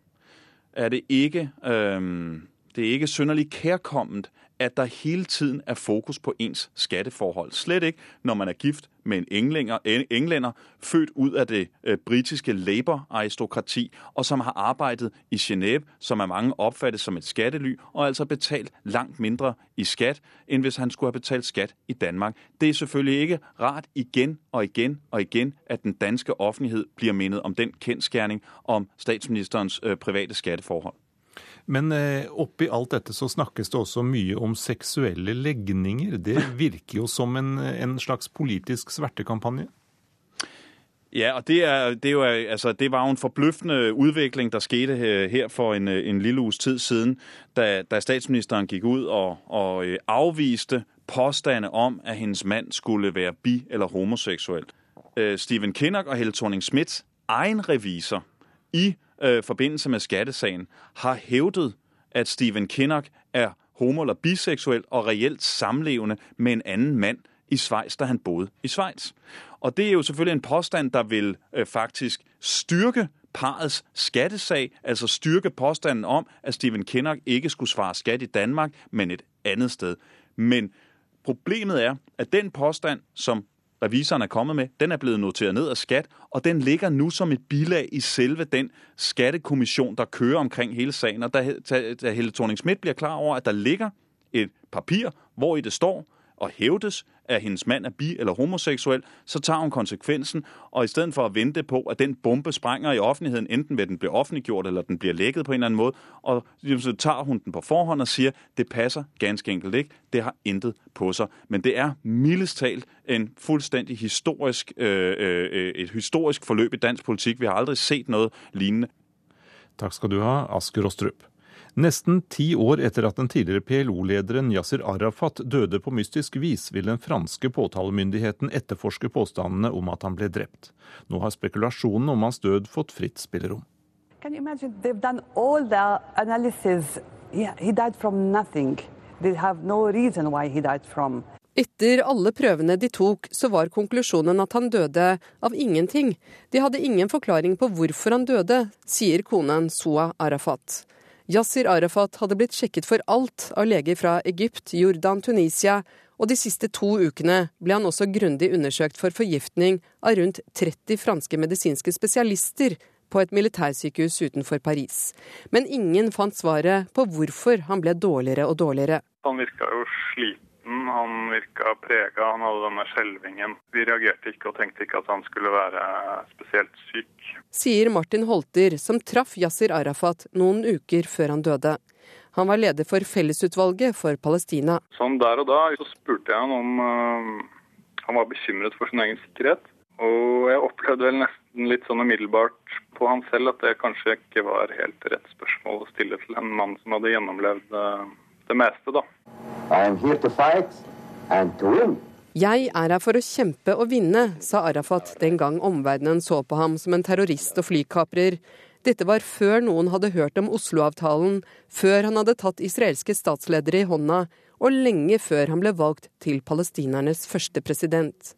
er det ikke, øhm, det er ikke synderligt kærkomment, at der hele tiden er fokus på ens skatteforhold. Slet ikke, når man er gift med en englænder, englænder født ud af det øh, britiske Labour-aristokrati, og som har arbejdet i Genève, som er mange opfattet som et skattely, og altså betalt langt mindre i skat, end hvis han skulle have betalt skat i Danmark. Det er selvfølgelig ikke rart igen og igen og igen, at den danske offentlighed bliver mindet om den kendskærning om statsministerens øh, private skatteforhold. Men eh, oppi alt dette så snakkes det også mye om seksuelle legninger. Det virker jo som en, en slags politisk svertekampanje. Ja, og det, er, det, er jo, altså, det var jo en forbløffende udvikling, der skete her for en, en lille uges tid siden, da, da statsministeren gikk ut og, og avviste afviste påstande om, at hendes mand skulle være bi- eller homoseksuel. Øh, Stephen Kinnock og Helle Thorning-Smiths egen revisor i øh, forbindelse med skattesagen, har hævdet, at Stephen Kinnock er homo- eller biseksuel og reelt samlevende med en anden mand i Schweiz, da han boede i Schweiz. Og det er jo selvfølgelig en påstand, der vil øh, faktisk styrke parets skattesag, altså styrke påstanden om, at Stephen Kinnock ikke skulle svare skat i Danmark, men et andet sted. Men problemet er, at den påstand, som revisoren er kommet med, den er blevet noteret ned af skat, og den ligger nu som et bilag i selve den skattekommission, der kører omkring hele sagen. Og da, da, Helle Thorning-Smith bliver klar over, at der ligger et papir, hvor i det står, og hævdes, at hendes mand er bi- eller homoseksuel, så tager hun konsekvensen, og i stedet for at vente på, at den bombe sprænger i offentligheden, enten ved at den bliver offentliggjort, eller den bliver lækket på en eller anden måde, og så tager hun den på forhånd og siger, det passer ganske enkelt ikke, det har intet på sig. Men det er mildest talt en fuldstændig historisk, øh, øh, et historisk forløb i dansk politik. Vi har aldrig set noget lignende. Tak skal du ha, Asker Rostrup. Nesten ti år etter at den tidligere PLO-lederen Yasir Arafat døde på mystisk vis, vil den franske påtalemyndigheten etterforske påstandene om at han ble drept. Nå har spekulasjonen om hans død fått fritt spillerom. Can you imagine? They've done all the analysis. Yeah, he died from nothing. They have no reason why he died from. Etter alle prøvene de tok, så var konklusjonen at han døde av ingenting. De hadde ingen forklaring på hvorfor han døde, sier konen Soa Arafat. Yasir Arafat hadde blitt sjekket for alt av leger fra Egypt, Jordan, Tunisia, og de siste to ukene ble han også grundig undersøkt for forgiftning av rundt 30 franske medisinske spesialister på et militærsykehus utenfor Paris. Men ingen fant svaret på hvorfor han ble dårligere og dårligere. Han virka jo sliten, han virka prega, han hadde denne skjelvingen. Vi reagerte ikke og tenkte ikke at han skulle være spesielt syk. Sier Martin Holter, som traff Yasir Arafat noen uker før han døde. Han var leder for Fellesutvalget for Palestina. Sånn der og da så spurte jeg han om uh, han var bekymret for sin egen sikkerhet. Og jeg opplevde vel nesten litt sånn umiddelbart på han selv at det kanskje ikke var helt rett spørsmål å stille til en mann som hadde gjennomlevd eh, det meste, da. Jeg er her for å kjempe og vinne, sa Arafat den gang omverdenen så på ham som en terrorist og flykaprer. Dette var før noen hadde hørt om Oslo-avtalen, før han hadde tatt israelske statsledere i hånda, og lenge før han ble valgt til palestinernes første president.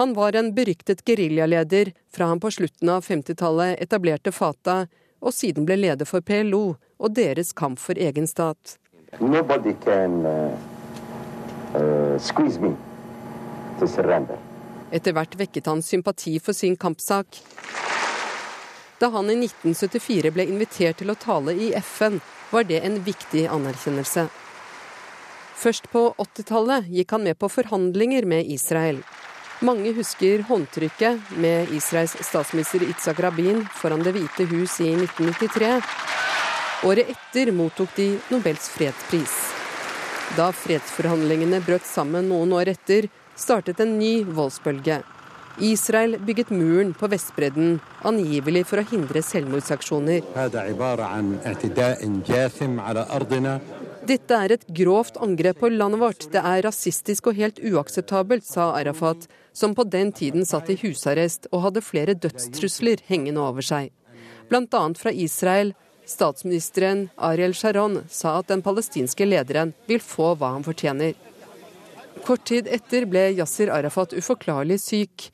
Han var en beryktet geriljaleder fra han på slutten av 50-tallet etablerte Fatah, og siden ble leder for PLO og deres kamp for egen stat. Can, uh, uh, Etter hvert vekket han sympati for sin kampsak. Da han i 1974 ble invitert til å tale i FN, var det en viktig anerkjennelse. Først på 80-tallet gikk han med på forhandlinger med Israel. Mange husker håndtrykket med Israels statsminister Itzak Rabin foran Det hvite hus i 1993. Året etter mottok de Nobels fredspris. Da fredsforhandlingene brøt sammen noen år etter, startet en ny voldsbølge. Israel bygget muren på Vestbredden, angivelig for å hindre selvmordsaksjoner. Dette er et grovt angrep på landet vårt. Det er rasistisk og helt uakseptabelt, sa Arafat, som på den tiden satt i husarrest og hadde flere dødstrusler hengende over seg. Bl.a. fra Israel. Statsministeren Ariel Sharon sa at den palestinske lederen vil få hva han fortjener. Kort tid etter ble Yasir Arafat uforklarlig syk.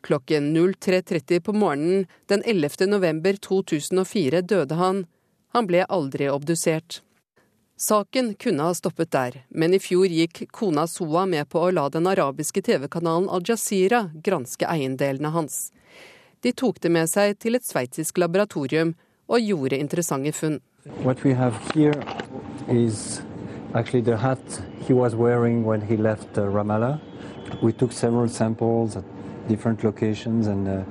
Klokken 03.30 på morgenen den 11. november 2004 døde han. Han ble aldri obdusert. Saken kunne ha stoppet der, men i fjor gikk kona Soa med på å la den arabiske TV-kanalen Al-Jazeera granske eiendelene hans. De tok det med seg til et sveitsisk laboratorium og gjorde interessante funn. What we have here is actually the hat he was wearing when he left uh, Ramallah. We took several samples at different locations and uh,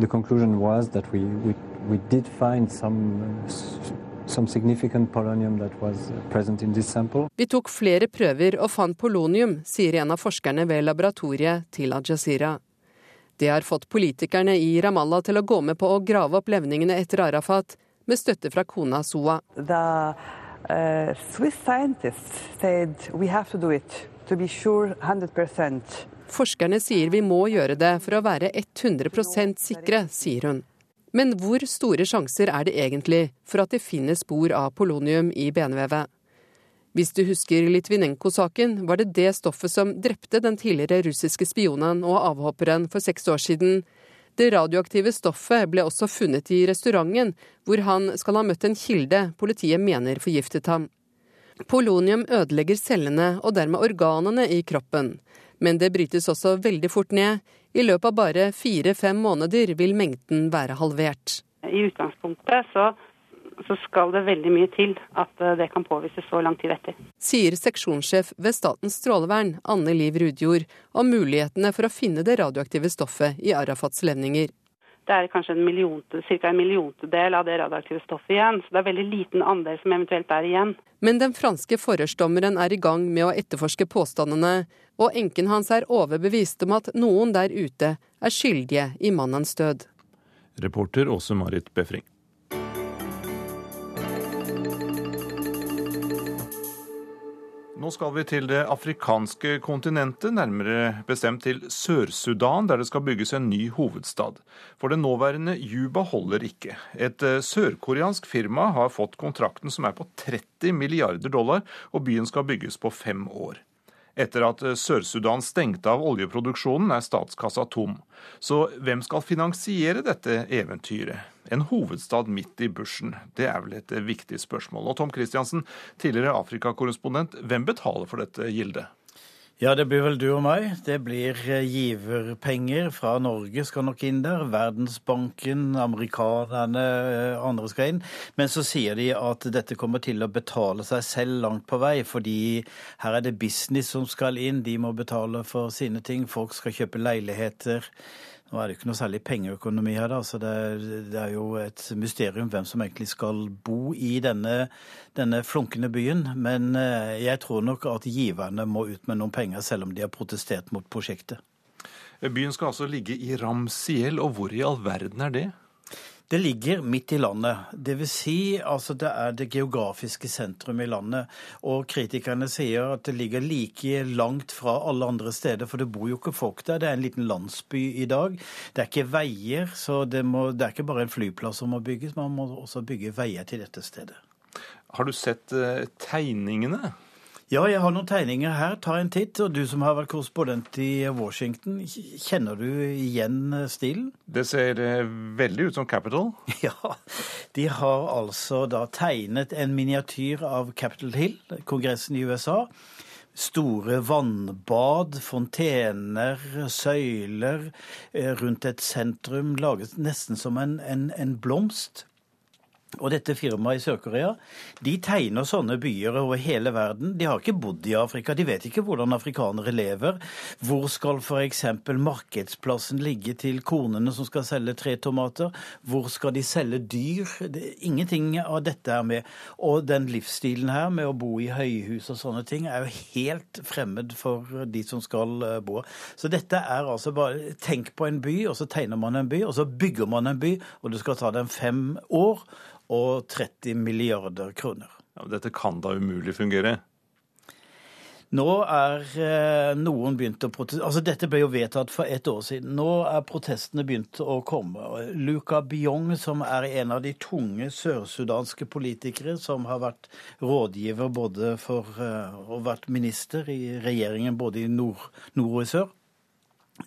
the conclusion was that we, we, we did find some uh, vi tok flere prøver og fant polonium, sier en av forskerne ved laboratoriet til Al-Jazeera. Det har fått politikerne i Ramallah til å gå med på å grave opp levningene etter Arafat, med støtte fra kona Soa. The, uh, Swiss said we have to do it, to be sure 100%. Forskerne sier vi må gjøre det for å være 100% sikre, sier hun. Men hvor store sjanser er det egentlig for at det finnes spor av polonium i benvevet? Hvis du husker Litvinenko-saken, var det det stoffet som drepte den tidligere russiske spionen og avhopperen for seks år siden. Det radioaktive stoffet ble også funnet i restauranten, hvor han skal ha møtt en kilde politiet mener forgiftet ham. Polonium ødelegger cellene og dermed organene i kroppen. Men det brytes også veldig fort ned. I løpet av bare fire-fem måneder vil mengden være halvert. I utgangspunktet så, så, skal det veldig mye til at eh, det kan påvises så lang tid etter. Sier seksjonssjef ved Statens strålevern, Anne Liv Rudjord, om mulighetene for å finne det radioaktive stoffet i Arafats levninger. Det er kanskje en millionte, ca. en milliontedel av det radioaktive stoffet igjen. Så det er veldig liten andel som eventuelt er igjen. Men den franske forhørsdommeren er i gang med å etterforske påstandene, og enken hans er overbevist om at noen der ute er skyldige i mannens død. Reporter Åse Marit Befring. Nå skal vi til det afrikanske kontinentet, nærmere bestemt til Sør-Sudan, der det skal bygges en ny hovedstad. For det nåværende Juba holder ikke. Et eh, sørkoreansk firma har fått kontrakten som er på 30 milliarder dollar, og byen skal bygges på fem år. Etter at eh, Sør-Sudan stengte av oljeproduksjonen, er statskassa tom. Så hvem skal finansiere dette eventyret? En hovedstad midt i bushen, det er vel et eh, viktig spørsmål. Og Tom Christiansen, tidligere Afrikakorrespondent, hvem betaler for dette gildet? Ja, det blir vel du og meg. Det blir eh, giverpenger fra Norge skal nok inn der. Verdensbanken, amerikanerne, eh, andre skal inn. Men så sier de at dette kommer til å betale seg selv langt på vei, fordi her er det business som skal inn. De må betale for sine ting. Folk skal kjøpe leiligheter. Nå er det ikke noe særlig pengeøkonomi her, da, så det er, det er, jo et mysterium hvem som egentlig skal bo i denne, denne, flunkende byen. Men eh, jeg tror nok at giverne må ut med noen penger, selv om de har protestert mot prosjektet. Byen skal altså ligge i Ramsiel, og hvor i all verden er det? Det ligger midt i landet. Det vil Si, altså det er det geografiske sentrum i landet. Og kritikerne sier at det ligger like langt fra alle andre steder, for det bor jo ikke folk der. Det er en liten landsby i dag. Det er ikke veier, så det, må, det er ikke bare en flyplass som må bygges, man må også bygge veier til dette stedet. Har du sett uh, tegningene? Ja, jeg har noen tegninger her. Ta en titt. Og du som har vært korrespondent i Washington, kjenner du igjen eh, stilen? Det ser eh, veldig ut som Capitol. Ja. De har altså da tegnet en miniatyr av Capitol Hill, kongressen i USA. Store vannbad, fontener, søyler eh, rundt et sentrum laget nesten som en, en, en blomst. Og dette firmaet i Sør-Korea de tegner sånne byer over hele verden. De har ikke bodd i Afrika, de vet ikke hvordan afrikanere lever. Hvor skal f.eks. markedsplassen ligge til konene som skal selge tre tomater? Hvor skal de selge dyr? Ingenting av dette er med. Og den livsstilen her med å bo i høyhus og sånne ting er jo helt fremmed for de som skal eh, bo. Så dette er altså bare Tenk på en by, og så tegner man en by, og så bygger man en by, og det skal ta dem fem år og 30 milliarder kroner. Ja, dette kan da umulig fungere? Nå er eh, noen begynt å protestere Altså, dette ble jo vedtatt for ett år siden. Nå er protestene begynt å komme. Luka Biong, som er en av de tunge sørsudanske politikere, som har vært rådgiver både for uh, og vært minister i regjeringen både i nord, nord og i sør,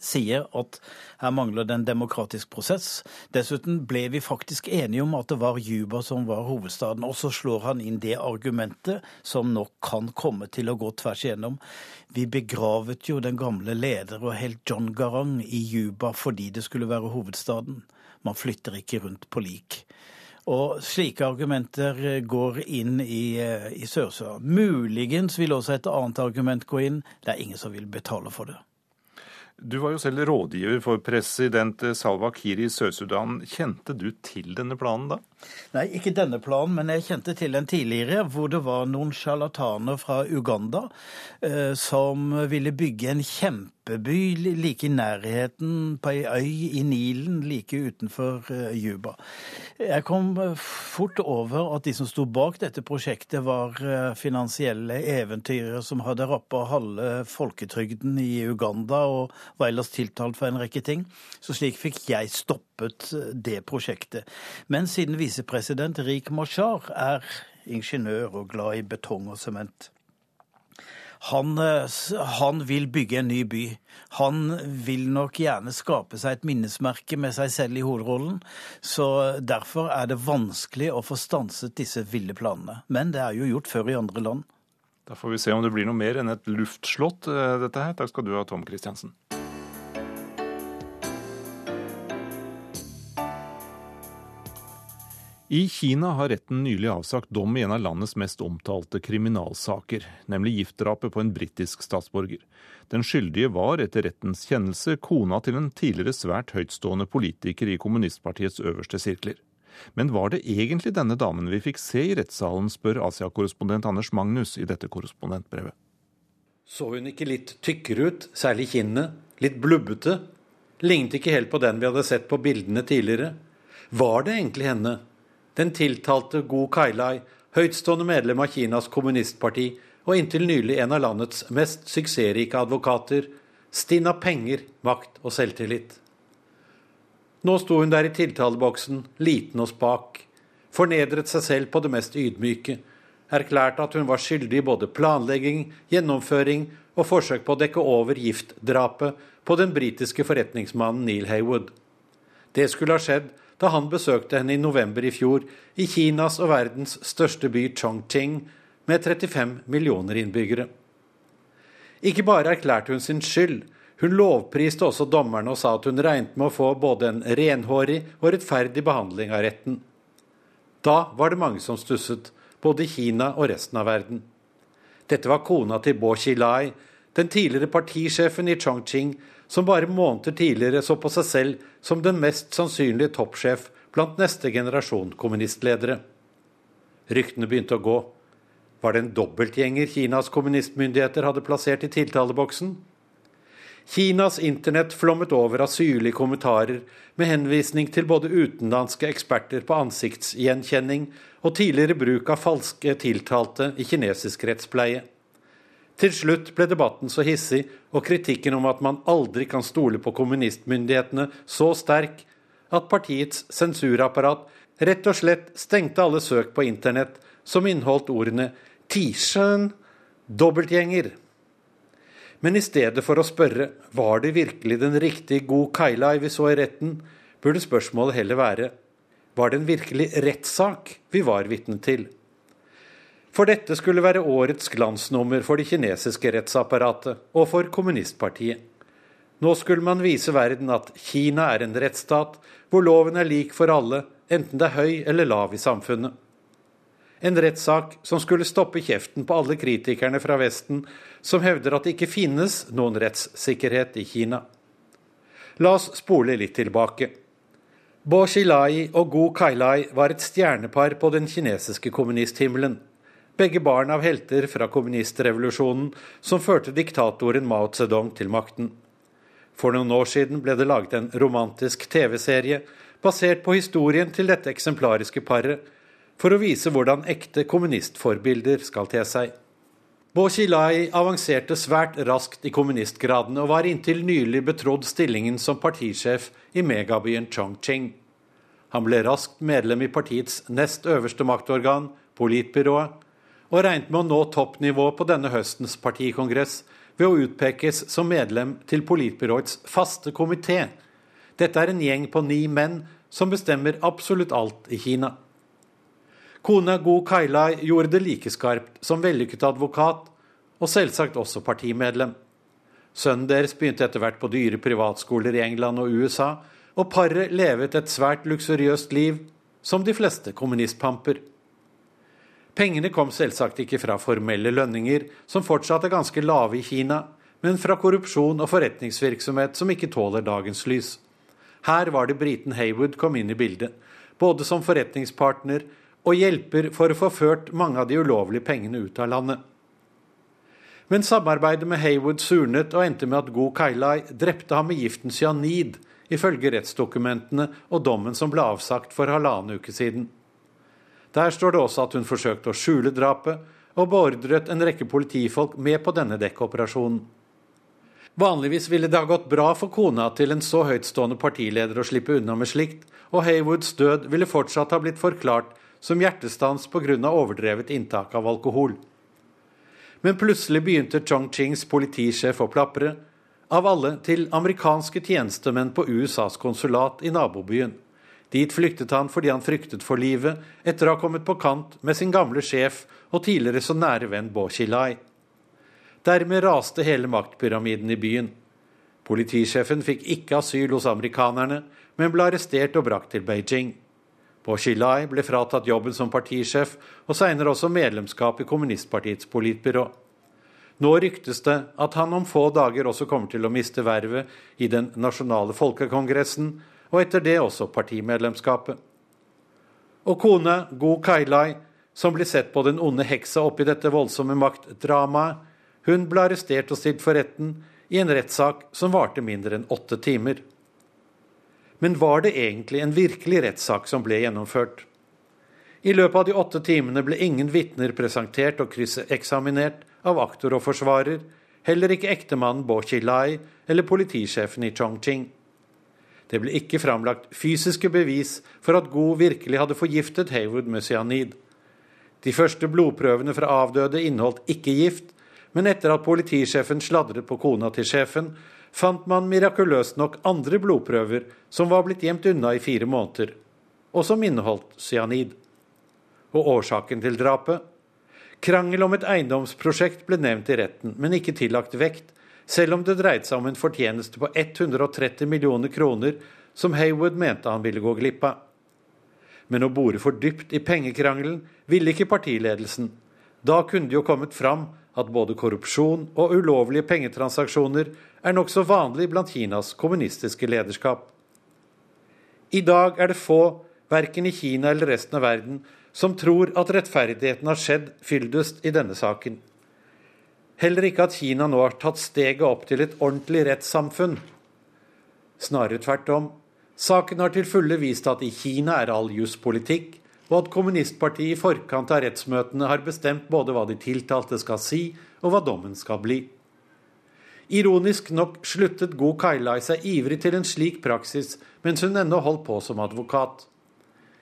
sier at her mangler det en demokratisk prosess. Dessuten ble vi faktisk enige om at det var Juba som var hovedstaden. Og så slår han inn det argumentet som nok kan komme til å gå tvers igjennom. Vi begravet jo den gamle leder og helt John Garang i Juba fordi det skulle være hovedstaden. Man flytter ikke rundt på lik. Og slike argumenter går inn i, i Sør-Sudan. Muligens vil også et annet argument gå inn. Det er ingen som vil betale for det. Du var jo selv rådgiver for president Salwa Kiri i Sør-Sudan. Kjente du til denne planen da? Nei, ikke denne planen, men jeg kjente til en tidligere, hvor det var noen sjarlataner fra Uganda eh, som ville bygge en kjempeby like i nærheten, på ei øy i Nilen like utenfor eh, Juba. Jeg kom eh, fort over at de som sto bak dette prosjektet, var eh, finansielle eventyrere som hadde rappa halve folketrygden i Uganda og var ellers tiltalt for en rekke ting. Så slik fikk jeg stoppet det prosjektet. Men siden visepresident Rik Mashar er ingeniør og glad i betong og sement, han, eh, han, vil bygge en ny by. Han vil nok gjerne skape seg et minnesmerke med seg selv i hovedrollen. Så derfor er det vanskelig å få stanset disse ville planene. Men det er jo gjort før i andre land. Da får vi se om det blir noe mer enn et luftslott, eh, dette her. Takk skal du ha, Tom Christiansen. I Kina har retten nylig avsagt dom i en av landets mest omtalte kriminalsaker, nemlig giftdrapet på en britisk statsborger. Den skyldige var etter rettens kjennelse kona til en tidligere svært høytstående politiker i kommunistpartiets øverste sirkler. Men var det egentlig denne damen vi fikk se i rettssalen, spør Asia-korrespondent Anders Magnus i dette korrespondentbrevet. Så hun ikke litt tykkere ut, særlig kinnene? Litt blubbete? Lignet ikke helt på den vi hadde sett på bildene tidligere? Var det egentlig henne? Den tiltalte Gu Kailai, høytstående medlem av Kinas kommunistparti og inntil nylig en av landets mest suksessrike advokater, stinn av penger, makt og selvtillit. Nå sto hun der i tiltaleboksen, liten og spak, fornedret seg selv på det mest ydmyke, erklærte at hun var skyldig i både planlegging, gjennomføring og forsøk på å dekke over giftdrapet på den britiske forretningsmannen Neil Haywood. Det skulle ha skjedd da han besøkte henne i november i fjor i Kinas og verdens største by Chongqing med 35 millioner innbyggere. Ikke bare erklærte hun sin skyld, hun lovpriste også dommerne og sa at hun regnet med å få både en renhårig og rettferdig behandling av retten. Da var det mange som stusset, både Kina og resten av verden. Dette var kona til Bo Xilai, den tidligere partisjefen i Chongqing, som bare måneder tidligere så på seg selv som den mest sannsynlige toppsjef blant neste generasjon kommunistledere. Ryktene begynte å gå. Var det en dobbeltgjenger Kinas kommunistmyndigheter hadde plassert i tiltaleboksen? Kinas internett flommet over av syrlige kommentarer med henvisning til både utenlandske eksperter på ansiktsgjenkjenning og tidligere bruk av falske tiltalte i kinesisk rettspleie. Til slutt ble debatten så hissig og kritikken om at man aldri kan stole på kommunistmyndighetene så sterk at partiets sensurapparat rett og slett stengte alle søk på internett som inneholdt ordene Tisjøen, dobbeltgjenger. Men i stedet for å spørre var det virkelig den riktige god Kailai vi så i retten, burde spørsmålet heller være var det en virkelig rettssak vi var vitne til? For dette skulle være årets glansnummer for det kinesiske rettsapparatet og for kommunistpartiet. Nå skulle man vise verden at Kina er en rettsstat hvor loven er lik for alle, enten det er høy eller lav i samfunnet. En rettssak som skulle stoppe kjeften på alle kritikerne fra Vesten som hevder at det ikke finnes noen rettssikkerhet i Kina. La oss spole litt tilbake. Bo Xilai og Gu Kailai var et stjernepar på den kinesiske kommunisthimmelen. Begge barn av helter fra kommunistrevolusjonen som førte diktatoren Mao Zedong til makten. For noen år siden ble det laget en romantisk TV-serie basert på historien til dette eksemplariske paret, for å vise hvordan ekte kommunistforbilder skal te seg. Bo Xilai avanserte svært raskt i kommunistgradene og var inntil nylig betrodd stillingen som partisjef i megabyen Chongqing. Han ble raskt medlem i partiets nest øverste maktorgan, politbyrået, og regnet med å nå toppnivå på denne høstens partikongress ved å utpekes som medlem til politbyråets faste komité. Dette er en gjeng på ni menn som bestemmer absolutt alt i Kina. Kona Gu Kailai gjorde det like skarpt som vellykket advokat, og selvsagt også partimedlem. Sønnen deres begynte etter hvert på dyre privatskoler i England og USA, og paret levet et svært luksuriøst liv, som de fleste kommunistpamper. Pengene kom selvsagt ikke fra formelle lønninger, som fortsatt er ganske lave i Kina, men fra korrupsjon og forretningsvirksomhet som ikke tåler dagens lys. Her var det briten Haywood kom inn i bildet, både som forretningspartner og hjelper for å få ført mange av de ulovlige pengene ut av landet. Men samarbeidet med Haywood surnet og endte med at Go Kailai drepte ham med giften cyanid, ifølge rettsdokumentene og dommen som ble avsagt for halvannen uke siden. Der står det også at hun forsøkte å skjule drapet, og beordret en rekke politifolk med på denne dekkoperasjonen. Vanligvis ville det ha gått bra for kona til en så høytstående partileder å slippe unna med slikt, og Haywoods død ville fortsatt ha blitt forklart som hjertestans pga. overdrevet inntak av alkohol. Men plutselig begynte Chongqings politisjef å plapre, av alle til amerikanske tjenestemenn på USAs konsulat i nabobyen. Dit flyktet han fordi han fryktet for livet etter å ha kommet på kant med sin gamle sjef og tidligere så nære venn Bo Xilai. Dermed raste hele maktpyramiden i byen. Politisjefen fikk ikke asyl hos amerikanerne, men ble arrestert og brakt til Beijing. Bo Xilai ble fratatt jobben som partisjef og senere også medlemskap i kommunistpartiets politbyrå. Nå ryktes det at han om få dager også kommer til å miste vervet i den nasjonale folkekongressen, og etter det også partimedlemskapet. Og kone Go Kailai, som blir sett på den onde heksa oppi dette voldsomme maktdramaet, hun ble arrestert og stilt for retten i en rettssak som varte mindre enn åtte timer. Men var det egentlig en virkelig rettssak som ble gjennomført? I løpet av de åtte timene ble ingen vitner presentert og krysseksaminert av aktor og forsvarer, heller ikke ektemannen Bo Chilai eller politisjefen i Chongqing. Det ble ikke framlagt fysiske bevis for at Goe virkelig hadde forgiftet Haywood med cyanid. De første blodprøvene fra avdøde inneholdt ikke gift, men etter at politisjefen sladret på kona til sjefen, fant man mirakuløst nok andre blodprøver som var blitt gjemt unna i fire måneder, og som inneholdt cyanid. Og årsaken til drapet? Krangel om et eiendomsprosjekt ble nevnt i retten, men ikke tillagt vekt, selv om det dreide seg om en fortjeneste på 130 millioner kroner som Haywood mente han ville gå glipp av. Men å bore for dypt i pengekrangelen ville ikke partiledelsen. Da kunne det jo kommet fram at både korrupsjon og ulovlige pengetransaksjoner er nokså vanlig blant Kinas kommunistiske lederskap. I dag er det få, verken i Kina eller resten av verden, som tror at rettferdigheten har skjedd fyldest i denne saken. Heller ikke at Kina nå har tatt steget opp til et ordentlig rettssamfunn. Snarere tvert om. Saken har til fulle vist at i Kina er all juss politikk, og at kommunistpartiet i forkant av rettsmøtene har bestemt både hva de tiltalte skal si, og hva dommen skal bli. Ironisk nok sluttet Go Kailai seg ivrig til en slik praksis mens hun ennå holdt på som advokat.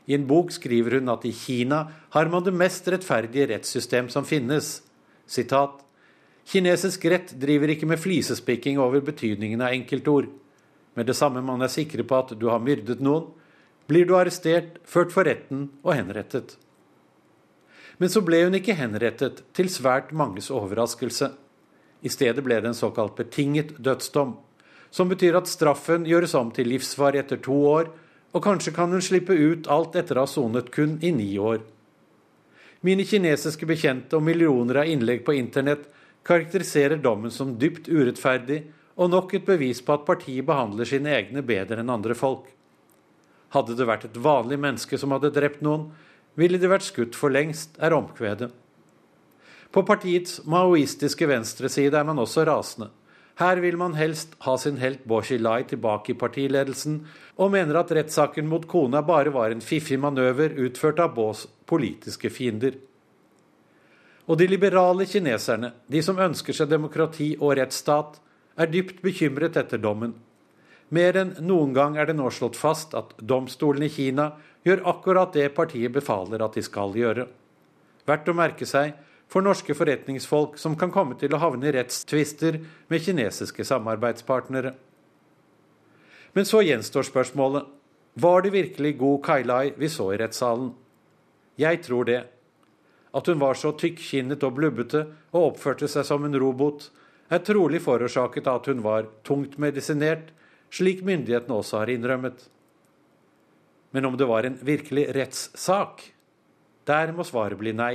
I en bok skriver hun at i Kina har man det mest rettferdige rettssystem som finnes. Sitat, Kinesisk rett driver ikke med flisespikking over betydningen av enkeltord. Med det samme man er sikre på at du har myrdet noen, blir du arrestert, ført for retten og henrettet. Men så ble hun ikke henrettet, til svært manges overraskelse. I stedet ble det en såkalt betinget dødsdom, som betyr at straffen gjøres om til livsvarig etter to år, og kanskje kan hun slippe ut alt etter å ha sonet kun i ni år. Mine kinesiske bekjente og millioner av innlegg på internett karakteriserer dommen som dypt urettferdig og nok et bevis på at partiet behandler sine egne bedre enn andre folk. Hadde det vært et vanlig menneske som hadde drept noen, ville de vært skutt for lengst, er omkvedet. På partiets maoistiske venstreside er man også rasende. Her vil man helst ha sin helt Boshi Lai tilbake i partiledelsen, og mener at rettssaken mot kona bare var en fiffig manøver utført av Bås politiske fiender. Og de liberale kineserne, de som ønsker seg demokrati og rettsstat, er dypt bekymret etter dommen. Mer enn noen gang er det nå slått fast at domstolen i Kina gjør akkurat det partiet befaler at de skal gjøre. Verdt å merke seg for norske forretningsfolk som kan komme til å havne i rettstvister med kinesiske samarbeidspartnere. Men så gjenstår spørsmålet var det virkelig god Kailai vi så i rettssalen? Jeg tror det. At hun var så tykkkinnet og blubbete og oppførte seg som en robot, er trolig forårsaket av at hun var tungt medisinert, slik myndighetene også har innrømmet. Men om det var en virkelig rettssak? Der må svaret bli nei.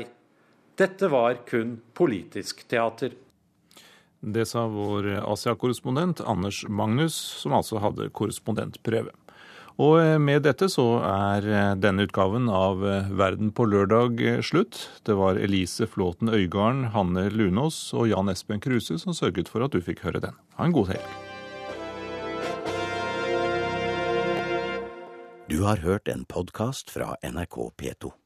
Dette var kun politisk teater. Det sa vår Asia-korrespondent Anders Magnus, som altså hadde korrespondentprøve. Og med dette så er denne utgaven av Verden på lørdag slutt. Det var Elise Flåten Øygarden, Hanne Lunås og Jan Espen Kruse som sørget for at du fikk høre den. Ha en god helg. Du har hørt en podkast fra NRK P2.